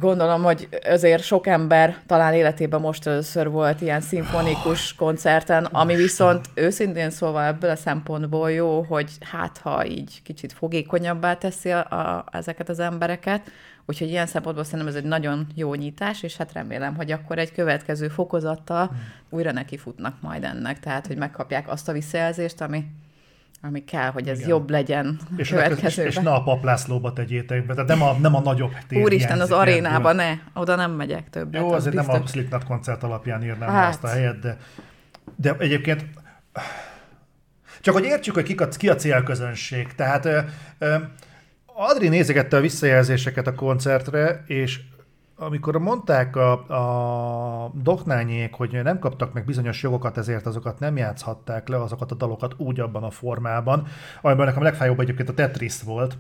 Gondolom, hogy azért sok ember talán életében most először volt ilyen szimfonikus koncerten, ami viszont őszintén szóval ebből a szempontból jó, hogy hát ha így kicsit fogékonyabbá teszi a, a, ezeket az embereket, úgyhogy ilyen szempontból szerintem ez egy nagyon jó nyitás, és hát remélem, hogy akkor egy következő fokozattal újra nekifutnak majd ennek, tehát hogy megkapják azt a visszajelzést, ami, ami kell, hogy ez Igen. jobb legyen a És, és, következőben. és ne a paplászlóba tegyétek be, tehát nem a, nem a nagyobb tér Úristen, az arénába ne, oda nem megyek többet. Jó, az azért nem a biztos. Slipknot koncert alapján írnám Hát. azt a helyet, de, de egyébként csak hogy értsük, hogy kik a, ki a célközönség. Tehát ö, ö, Adri nézegette a visszajelzéseket a koncertre, és amikor mondták a, a doknányék, hogy nem kaptak meg bizonyos jogokat, ezért azokat nem játszhatták le, azokat a dalokat úgy abban a formában, amiben nekem a legfájóbb egyébként a Tetris volt.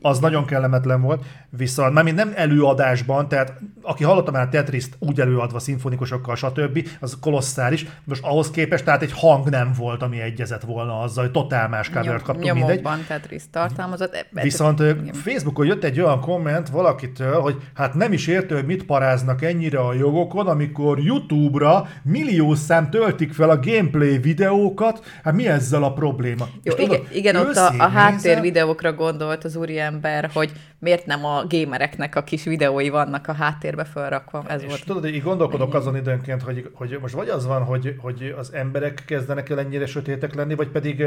Az nagyon kellemetlen volt, viszont már nem előadásban, tehát aki hallotta már a Tetris-t úgy előadva szimfonikusokkal, stb., az kolosszális, most ahhoz képest tehát egy hang nem volt, ami egyezett volna azzal, hogy totál más covert kaptunk, mindegy. Tetris tartalmazott. Viszont Facebookon jött egy olyan komment valakitől, hogy hát nem is értő, hogy mit paráznak ennyire a jogokon, amikor YouTube-ra millió szám töltik fel a gameplay videókat, hát mi ezzel a probléma? Jó, igen, tudod, igen ott a, a háttér videókra gondolt az úriember, hogy miért nem a gamereknek a kis videói vannak a háttérbe felrakva. Ez és volt. tudod, így gondolkodok azon időnként, hogy, hogy most vagy az van, hogy, hogy az emberek kezdenek el ennyire sötétek lenni, vagy pedig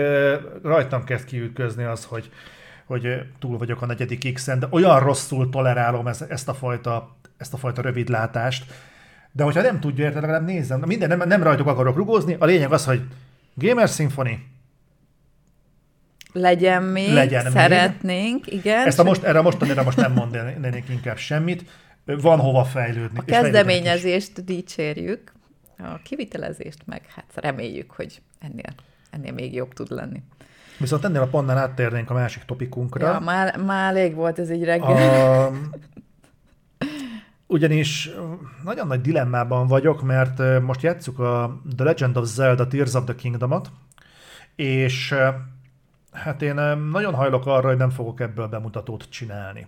rajtam kezd kiütközni az, hogy hogy túl vagyok a negyedik X-en, de olyan rosszul tolerálom ezt, ezt a fajta ezt a fajta rövidlátást. De hogyha nem tudja érteni, legalább nézzem. Minden, nem, nem rajtuk akarok rugózni. A lényeg az, hogy Gamer Symphony legyen még, legyen szeretnénk, még. igen. Ezt a most, erre mostanira most nem mondanék inkább semmit. Van hova fejlődni. A kezdeményezést dicsérjük, a kivitelezést meg hát reméljük, hogy ennél, ennél még jobb tud lenni. Viszont ennél a pontnál áttérnénk a másik topikunkra. Ja, már, már elég volt ez egy reggel. A, ugyanis nagyon nagy dilemmában vagyok, mert most játsszuk a The Legend of Zelda Tears of the Kingdom-ot, és hát én nagyon hajlok arra, hogy nem fogok ebből bemutatót csinálni.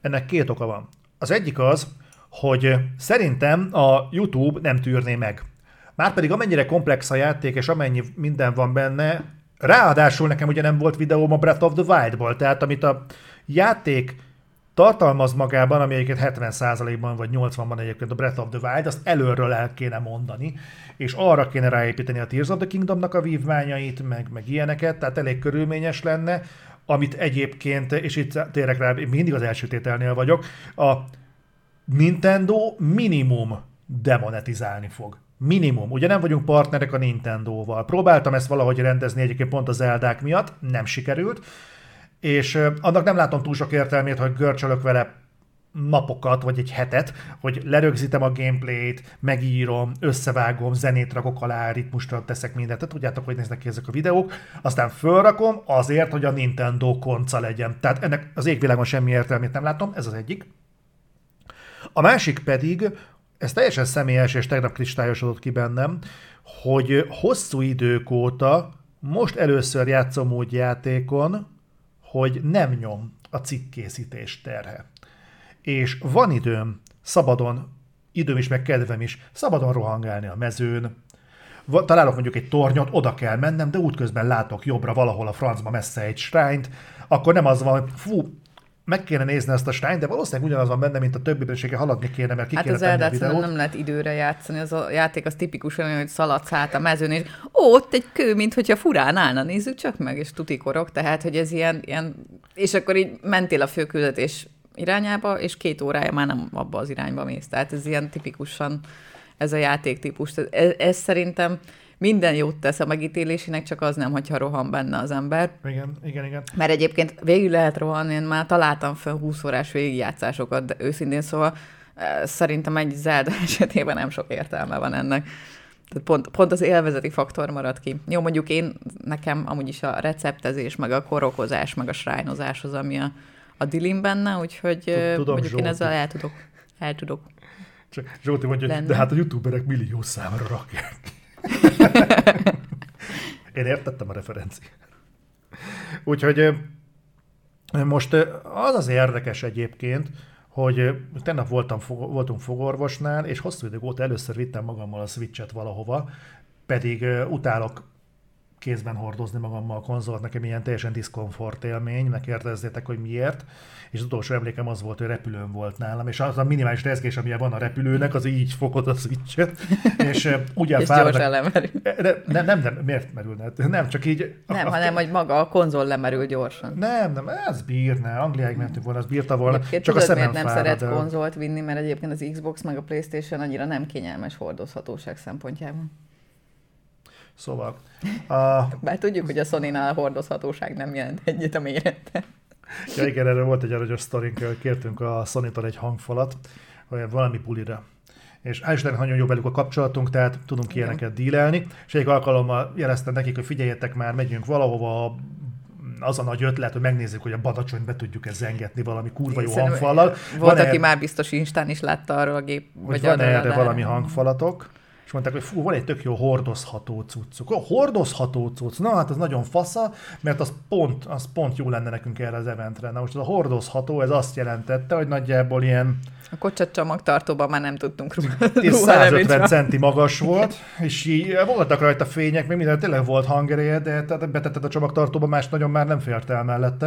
Ennek két oka van. Az egyik az, hogy szerintem a YouTube nem tűrné meg. Márpedig amennyire komplex a játék, és amennyi minden van benne, ráadásul nekem ugye nem volt videóm a Breath of the Wild-ból, tehát amit a játék tartalmaz magában, ami egyébként 70%-ban vagy 80-ban egyébként a Breath of the Wild, azt előről el kéne mondani, és arra kéne ráépíteni a Tears of the Kingdomnak a vívmányait, meg, meg ilyeneket, tehát elég körülményes lenne, amit egyébként, és itt térek rá, mindig az első tételnél vagyok, a Nintendo minimum demonetizálni fog. Minimum. Ugye nem vagyunk partnerek a Nintendo-val. Próbáltam ezt valahogy rendezni egyébként pont az eldák miatt, nem sikerült és annak nem látom túl sok értelmét, hogy görcsölök vele napokat, vagy egy hetet, hogy lerögzítem a gameplayt, megírom, összevágom, zenét rakok alá, ritmusra teszek mindent. Tehát tudjátok, hogy néznek ki ezek a videók. Aztán fölrakom azért, hogy a Nintendo konca legyen. Tehát ennek az égvilágon semmi értelmét nem látom, ez az egyik. A másik pedig, ez teljesen személyes és tegnap kristályosodott ki bennem, hogy hosszú idők óta most először játszom úgy játékon, hogy nem nyom a cikkkészítés terhe. És van időm, szabadon, időm is, meg kedvem is, szabadon rohangálni a mezőn, találok mondjuk egy tornyot, oda kell mennem, de útközben látok jobbra valahol a francba messze egy shrine akkor nem az van, hogy fú, meg kéne nézni ezt a Stein, de valószínűleg ugyanaz van benne, mint a többi és haladni kéne, mert ki hát kéne az tenni a videót. nem lehet időre játszani, az a játék az tipikusan olyan, hogy szaladsz át a mezőn, és ó, ott egy kő, mint hogyha furán állna, nézzük csak meg, és tutikorok, tehát, hogy ez ilyen, ilyen, és akkor így mentél a főküldetés irányába, és két órája már nem abba az irányba mész. Tehát ez ilyen tipikusan ez a játéktípus. Ez, ez szerintem minden jót tesz a megítélésének, csak az nem, hogyha rohan benne az ember. Igen, igen, igen. Mert egyébként végül lehet rohanni, én már találtam fel 20 órás végigjátszásokat, de őszintén szóval eh, szerintem egy Zelda esetében nem sok értelme van ennek. Tehát pont, pont az élvezeti faktor marad ki. Jó, mondjuk én, nekem amúgy is a receptezés, meg a korokozás, meg a srájnozás az, ami a, a dilim benne, úgyhogy eh, Tudom, mondjuk Zsolti. én ezzel el tudok, el tudok Csak Zsolti mondja, lenni. de hát a youtuberek millió számára rakják. Én értettem a referenciát. Úgyhogy most az az érdekes egyébként, hogy tegnap voltam, voltunk fogorvosnál, és hosszú idő óta először vittem magammal a Switch-et valahova, pedig utálok kézben hordozni magammal a konzolt, nekem ilyen teljesen diszkomfort élmény, megkérdezzétek, hogy miért és az utolsó emlékem az volt, hogy repülőn volt nálam, és az a minimális rezgés, amilyen van a repülőnek, az így fogod a switchet, és ugye és fáradnak... gyorsan lemerül. Nem, nem, nem, miért merülne? Nem, csak így... Nem, a, hanem, hogy maga a konzol lemerül gyorsan. Nem, nem, ez bírne, Angliáig mentünk volna, az bírta volna, egyébként csak tudod, a miért nem szeret el. konzolt vinni, mert egyébként az Xbox meg a Playstation annyira nem kényelmes hordozhatóság szempontjából. Szóval... A... Bár tudjuk, hogy a Sony-nál a hordozhatóság nem jelent egyet a mérete. Ja igen, erre volt egy aranyos sztorink, hogy kértünk a sony egy hangfalat, hogy valami pulira. És Istennek nagyon jó velük a kapcsolatunk, tehát tudunk Igen. ilyeneket dílelni. És egy alkalommal jeleztem nekik, hogy figyeljetek már, megyünk valahova, az a nagy ötlet, hogy megnézzük, hogy a badacsony be tudjuk ezt zengetni valami kurva jó hangfallal. Volt, van aki már biztos Instán is látta arról a gép. Hogy vagy van erre valami hangfalatok és mondták, hogy fú, van egy tök jó hordozható cuccuk. A hordozható cucc, na hát ez nagyon fasza, mert az pont, az pont jó lenne nekünk erre az eventre. Na most az a hordozható, ez azt jelentette, hogy nagyjából ilyen a kocsat csomagtartóban már nem tudtunk ruhálni. 150 centi magas volt, és így voltak rajta fények, még minden tényleg volt hangeréje, de betetted a csomagtartóba, más nagyon már nem fért el mellette.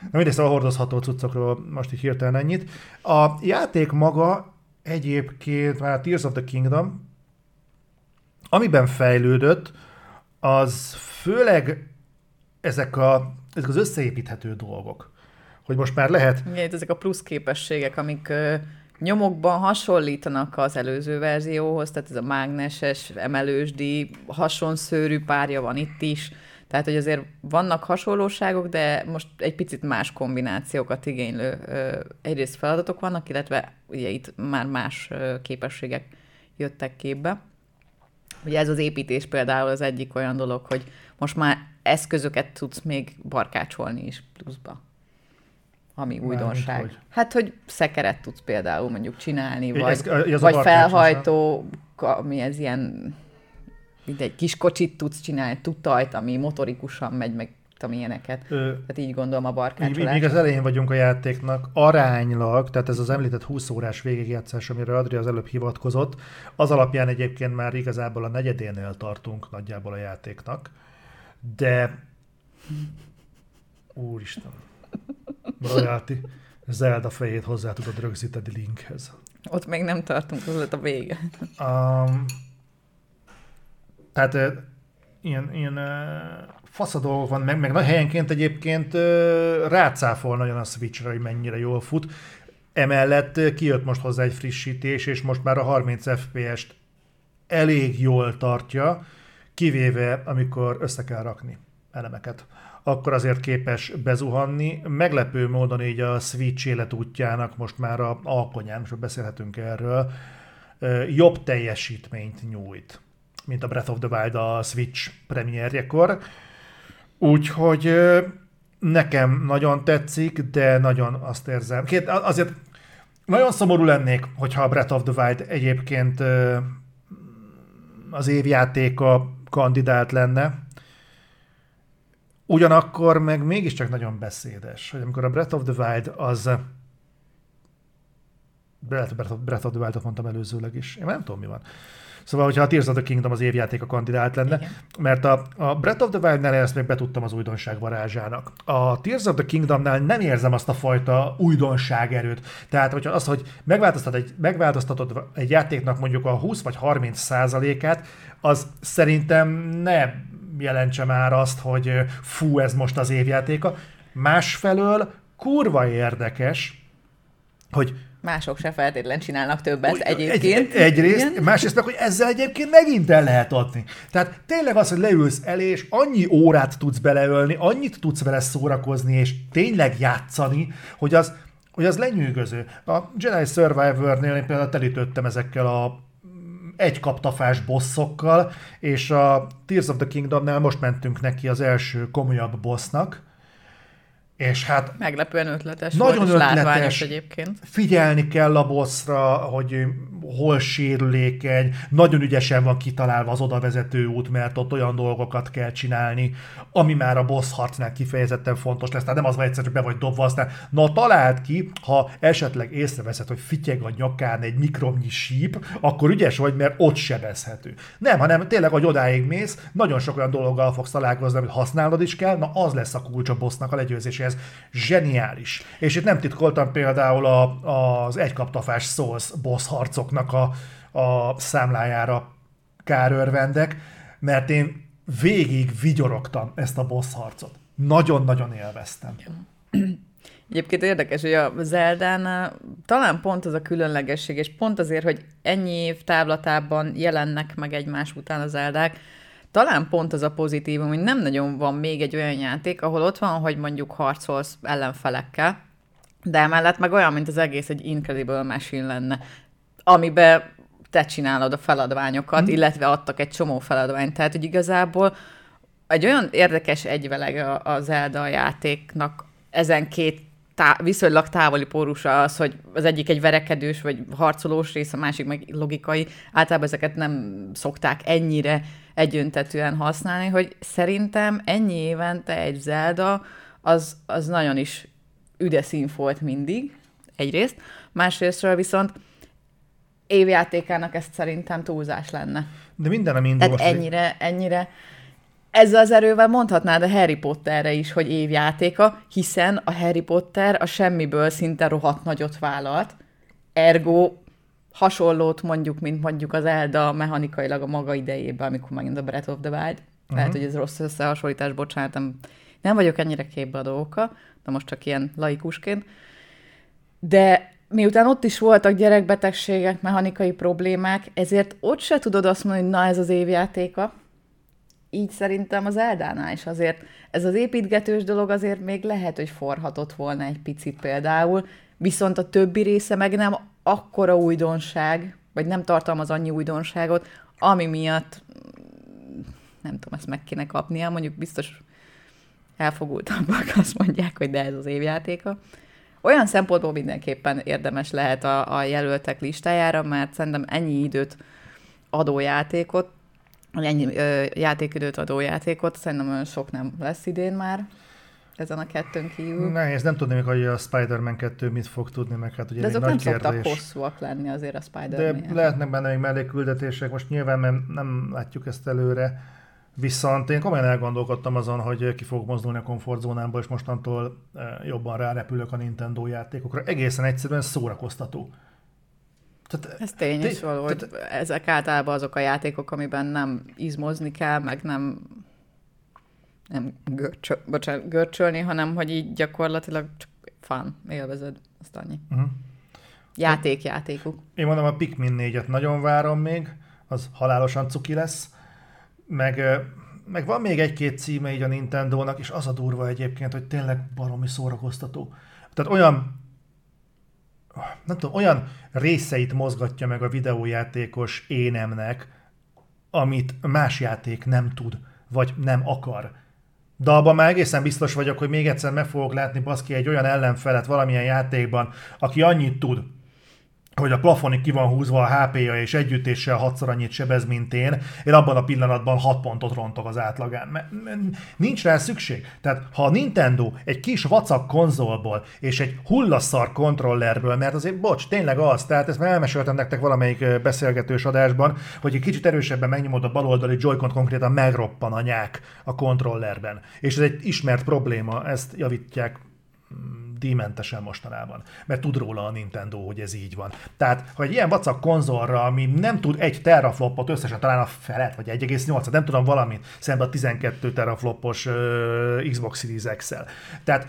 Na mindegy, szóval a hordozható cuccokról most így hirtelen ennyit. A játék maga egyébként már a Tears of the Kingdom, amiben fejlődött, az főleg ezek, a, ezek az összeépíthető dolgok. Hogy most már lehet... Igen, ezek a plusz képességek, amik nyomokban hasonlítanak az előző verzióhoz, tehát ez a mágneses, emelősdi, hasonszőrű párja van itt is, tehát, hogy azért vannak hasonlóságok, de most egy picit más kombinációkat igénylő egyrészt feladatok vannak, illetve ugye itt már más képességek jöttek képbe. Ugye ez az építés például az egyik olyan dolog, hogy most már eszközöket tudsz még barkácsolni is pluszba. Ami újdonság. hogy? Hát, hogy szekeret tudsz például mondjuk csinálni, vagy, ez, ez vagy felhajtó, ami ez ilyen egy kis kocsit tudsz csinálni, tutajt, ami motorikusan megy, meg tudom ilyeneket. Ö, tehát így gondolom a barkácsolás. Még az elején vagyunk a játéknak, aránylag, tehát ez az említett 20 órás végigjátszás, amire Adri az előbb hivatkozott, az alapján egyébként már igazából a negyedénél tartunk nagyjából a játéknak, de úristen, royalty, Zelda fejét hozzá tudod rögzíteni linkhez. Ott még nem tartunk, az lett a vége. Um, tehát ilyen, ilyen fasz dolgok van, meg, meg nagy helyenként egyébként rácáfol nagyon a Switchre, hogy mennyire jól fut. Emellett kijött most hozzá egy frissítés, és most már a 30 FPS-t elég jól tartja, kivéve amikor össze kell rakni elemeket. Akkor azért képes bezuhanni. Meglepő módon így a Switch életútjának most már a alkonyán, most beszélhetünk erről, jobb teljesítményt nyújt, mint a Breath of the Wild a Switch premierjekor. Úgyhogy nekem nagyon tetszik, de nagyon azt érzem. Két, azért nagyon szomorú lennék, hogyha a Breath of the Wild egyébként az évjátéka kandidát lenne. Ugyanakkor meg mégiscsak nagyon beszédes, hogy amikor a Breath of the Wild az Breath of the Wild-ot mondtam előzőleg is. Én nem tudom, mi van. Szóval, hogyha a Tears of the Kingdom az évjáték a kandidát lenne, Igen. mert a, a Breath of the Wild-nál ezt még betudtam az újdonság varázsának. A Tears of the Kingdomnál nem érzem azt a fajta újdonság erőt. Tehát, hogyha az, hogy megváltoztat egy, megváltoztatod egy játéknak mondjuk a 20 vagy 30 százalékát, az szerintem ne jelentse már azt, hogy fú, ez most az évjátéka. Másfelől kurva érdekes, hogy Mások se feltétlen csinálnak többet hogy, egyébként. Egy, egyrészt, Igen. másrészt meg, hogy ezzel egyébként megint el lehet adni. Tehát tényleg az, hogy leülsz el, és annyi órát tudsz beleölni, annyit tudsz vele szórakozni, és tényleg játszani, hogy az, hogy az lenyűgöző. A Jedi Survivor-nél én például telítődtem ezekkel a egy kaptafás bosszokkal, és a Tears of the Kingdomnál most mentünk neki az első komolyabb bossnak, és hát... Meglepően ötletes nagyon volt, ötletes, egyébként. Figyelni kell a bosszra, hogy hol sérülékeny, nagyon ügyesen van kitalálva az odavezető út, mert ott olyan dolgokat kell csinálni, ami már a boss harcnál kifejezetten fontos lesz. Tehát nem az van egyszer, hogy be vagy dobva, aztán na talált ki, ha esetleg észreveszed, hogy fityeg a nyakán egy mikromnyi síp, akkor ügyes vagy, mert ott sebezhető. Nem, hanem tényleg, hogy odáig mész, nagyon sok olyan dologgal fogsz találkozni, amit használod is kell, na az lesz a kulcs a bossnak a legyőzéséhez. Zseniális. És itt nem titkoltam például a, az egykaptafás Souls boss harcoknak a, a számlájára kárörvendek, mert én végig vigyorogtam ezt a boss harcot. Nagyon-nagyon élveztem. Egyébként érdekes, hogy a Zeldán talán pont az a különlegesség, és pont azért, hogy ennyi év távlatában jelennek meg egymás után az Zeldák, talán pont az a pozitívum, hogy nem nagyon van még egy olyan játék, ahol ott van, hogy mondjuk harcolsz ellenfelekkel, de emellett meg olyan, mint az egész egy Incredible Machine lenne, amiben te csinálod a feladványokat, mm. illetve adtak egy csomó feladványt. Tehát, hogy igazából egy olyan érdekes egyveleg a Zelda játéknak ezen két tá- viszonylag távoli pórusa az, hogy az egyik egy verekedős vagy harcolós rész, a másik meg logikai. Általában ezeket nem szokták ennyire egyöntetően használni, hogy szerintem ennyi évente egy Zelda az, az nagyon is üde szín volt mindig, egyrészt. Másrésztről viszont évjátékának ezt szerintem túlzás lenne. De minden, ami indul Tehát ennyire, ennyire ezzel az erővel mondhatnád a Harry Potterre is, hogy évjátéka, hiszen a Harry Potter a semmiből szinte rohadt nagyot vállalt, ergo hasonlót mondjuk, mint mondjuk az Elda mechanikailag a maga idejében, amikor megint a Breath of the Wild. Uh-huh. Hogy ez rossz összehasonlítás, bocsánat, nem, nem vagyok ennyire képbe a dolgokkal, de most csak ilyen laikusként. De miután ott is voltak gyerekbetegségek, mechanikai problémák, ezért ott se tudod azt mondani, hogy na ez az évjátéka, így szerintem az Eldánál is azért ez az építgetős dolog azért még lehet, hogy forhatott volna egy picit például, viszont a többi része meg nem akkora újdonság, vagy nem tartalmaz annyi újdonságot, ami miatt nem tudom, ezt meg kéne kapnia, mondjuk biztos elfogultabbak azt mondják, hogy de ez az évjátéka. Olyan szempontból mindenképpen érdemes lehet a, a jelöltek listájára, mert szerintem ennyi időt adó játékot ennyi ö, játékidőt adó játékot, szerintem olyan sok nem lesz idén már ezen a kettőn kívül. Nehéz, nem tudni még, hogy a Spider-Man 2 mit fog tudni, meg hát ugye De azok nagy nem kérdés. szoktak hosszúak lenni azért a Spider-Man. De lehetnek benne még melléküldetések, most nyilván nem, nem látjuk ezt előre, viszont én komolyan elgondolkodtam azon, hogy ki fog mozdulni a komfortzónámból, és mostantól jobban rárepülök a Nintendo játékokra. Egészen egyszerűen szórakoztató. Tehát, Ez tény is való, hogy ezek általában azok a játékok, amiben nem izmozni kell, meg nem nem görcsö, bocsánat, görcsölni, hanem hogy így gyakorlatilag csak fun, élvezed, azt annyi. Uh-huh. Játék, játékuk. Én mondom, a Pikmin 4-et nagyon várom még, az halálosan cuki lesz, meg, meg van még egy-két címe így a Nintendo-nak, és az a durva egyébként, hogy tényleg baromi szórakoztató. Tehát olyan nem tudom, olyan részeit mozgatja meg a videójátékos énemnek, amit más játék nem tud, vagy nem akar. De abban már egészen biztos vagyok, hogy még egyszer meg fogok látni baszki egy olyan ellenfelet valamilyen játékban, aki annyit tud, hogy a plafonig ki van húzva a HP-ja, és együttéssel hatszor annyit sebez, mint én, én abban a pillanatban 6 pontot rontok az átlagán. Nincs rá szükség. Tehát ha a Nintendo egy kis vacak konzolból és egy hullaszar kontrollerből, mert azért, bocs, tényleg az, tehát ezt már elmeséltem nektek valamelyik beszélgetős adásban, hogy egy kicsit erősebben megnyomod a baloldali joy konkrétan megroppan a nyák a kontrollerben. És ez egy ismert probléma, ezt javítják mm, díjmentesen mostanában, mert tud róla a Nintendo, hogy ez így van. Tehát, ha egy ilyen vacak konzolra, ami nem tud egy teraflopot összesen talán a felet, vagy 1,8, nem tudom valamit, szemben a 12 teraflopos uh, Xbox Series X-el. Tehát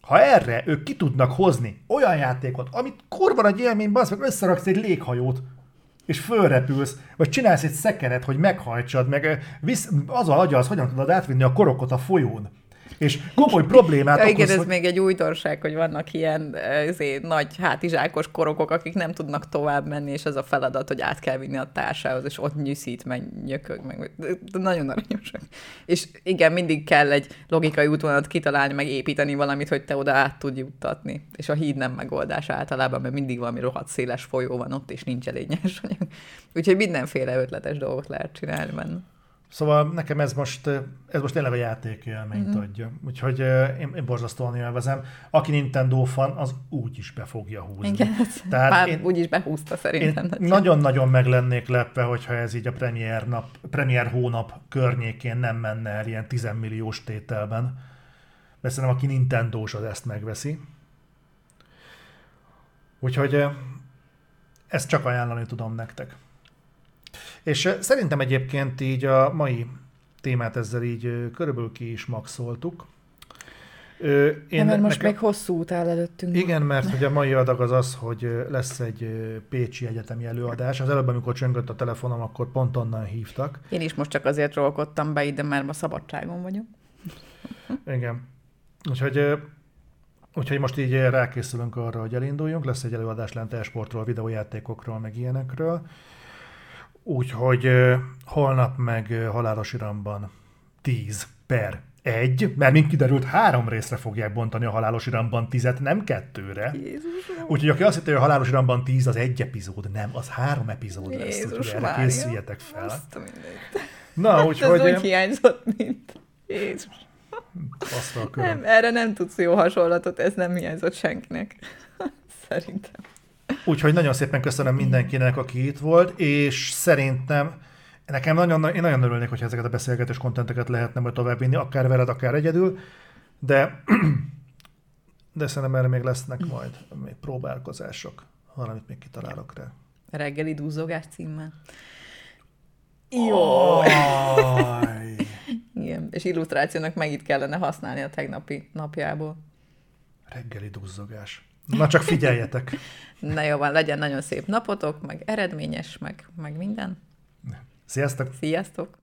ha erre ők ki tudnak hozni olyan játékot, amit kurva nagy élmény, az meg összeraksz egy léghajót, és fölrepülsz, vagy csinálsz egy szekeret, hogy meghajtsad, meg visz, az a agya, az hogyan tudod átvinni a korokot a folyón és komoly problémát ja, igen, ez hogy... még egy újdonság, hogy vannak ilyen ezért, nagy hátizsákos korokok, akik nem tudnak tovább menni, és az a feladat, hogy át kell vinni a társához, és ott nyűszít, meg nyökög, meg nagyon aranyosak. És igen, mindig kell egy logikai útvonalat kitalálni, meg építeni valamit, hogy te oda át tudj juttatni. És a híd nem megoldás általában, mert mindig valami rohadt széles folyó van ott, és nincs elég anyag. Úgyhogy mindenféle ötletes dolgot lehet csinálni benne. Szóval nekem ez most, ez most tényleg a játék élményt mm-hmm. adja. Úgyhogy én, én borzasztóan élvezem. Aki Nintendo fan, az úgy is be fogja húzni. Igen, Tehát Pár én, úgy is behúzta szerintem. Én nagyon-nagyon meg lennék lepve, hogyha ez így a premier, nap, premier hónap környékén nem menne el ilyen 10 milliós tételben. De szerintem aki Nintendo-s, az ezt megveszi. Úgyhogy ezt csak ajánlani tudom nektek. És szerintem egyébként így a mai témát ezzel így körülbelül ki is maxoltuk. Én mert most nekem... még hosszú út áll előttünk. Igen, mert hogy a mai adag az az, hogy lesz egy Pécsi egyetemi előadás. Az előbb, amikor csöngött a telefonom, akkor pont onnan hívtak. Én is most csak azért rolkodtam be ide, mert ma szabadságon vagyok. Igen. Úgyhogy, úgyhogy most így rákészülünk arra, hogy elinduljunk. Lesz egy előadás lent e-sportról, videójátékokról, meg ilyenekről. Úgyhogy holnap meg halálos iramban 10 per egy, mert mint kiderült, három részre fogják bontani a halálos iramban tizet, nem kettőre. Úgyhogy aki azt hitte, hogy a halálos iramban tíz az egy epizód, nem, az három epizód lesz, Jézus úgyhogy erre készüljetek fel. Na, úgyhogy... Ez úgy hiányzott, mint Jézus. Nem, erre nem tudsz jó hasonlatot, ez nem hiányzott senkinek. Szerintem. Úgyhogy nagyon szépen köszönöm mindenkinek, aki itt volt, és szerintem nekem nagyon, én nagyon örülnék, hogyha ezeket a beszélgetés kontenteket lehetne majd továbbvinni, akár veled, akár egyedül, de, de szerintem erre még lesznek majd még próbálkozások, valamit még kitalálok rá. Reggeli dúzogás címmel. Jó. Igen, és illusztrációnak meg itt kellene használni a tegnapi napjából. Reggeli duzzogás. Na csak figyeljetek! Na jó van, legyen nagyon szép napotok, meg eredményes, meg, meg minden. Sziasztok! Sziasztok!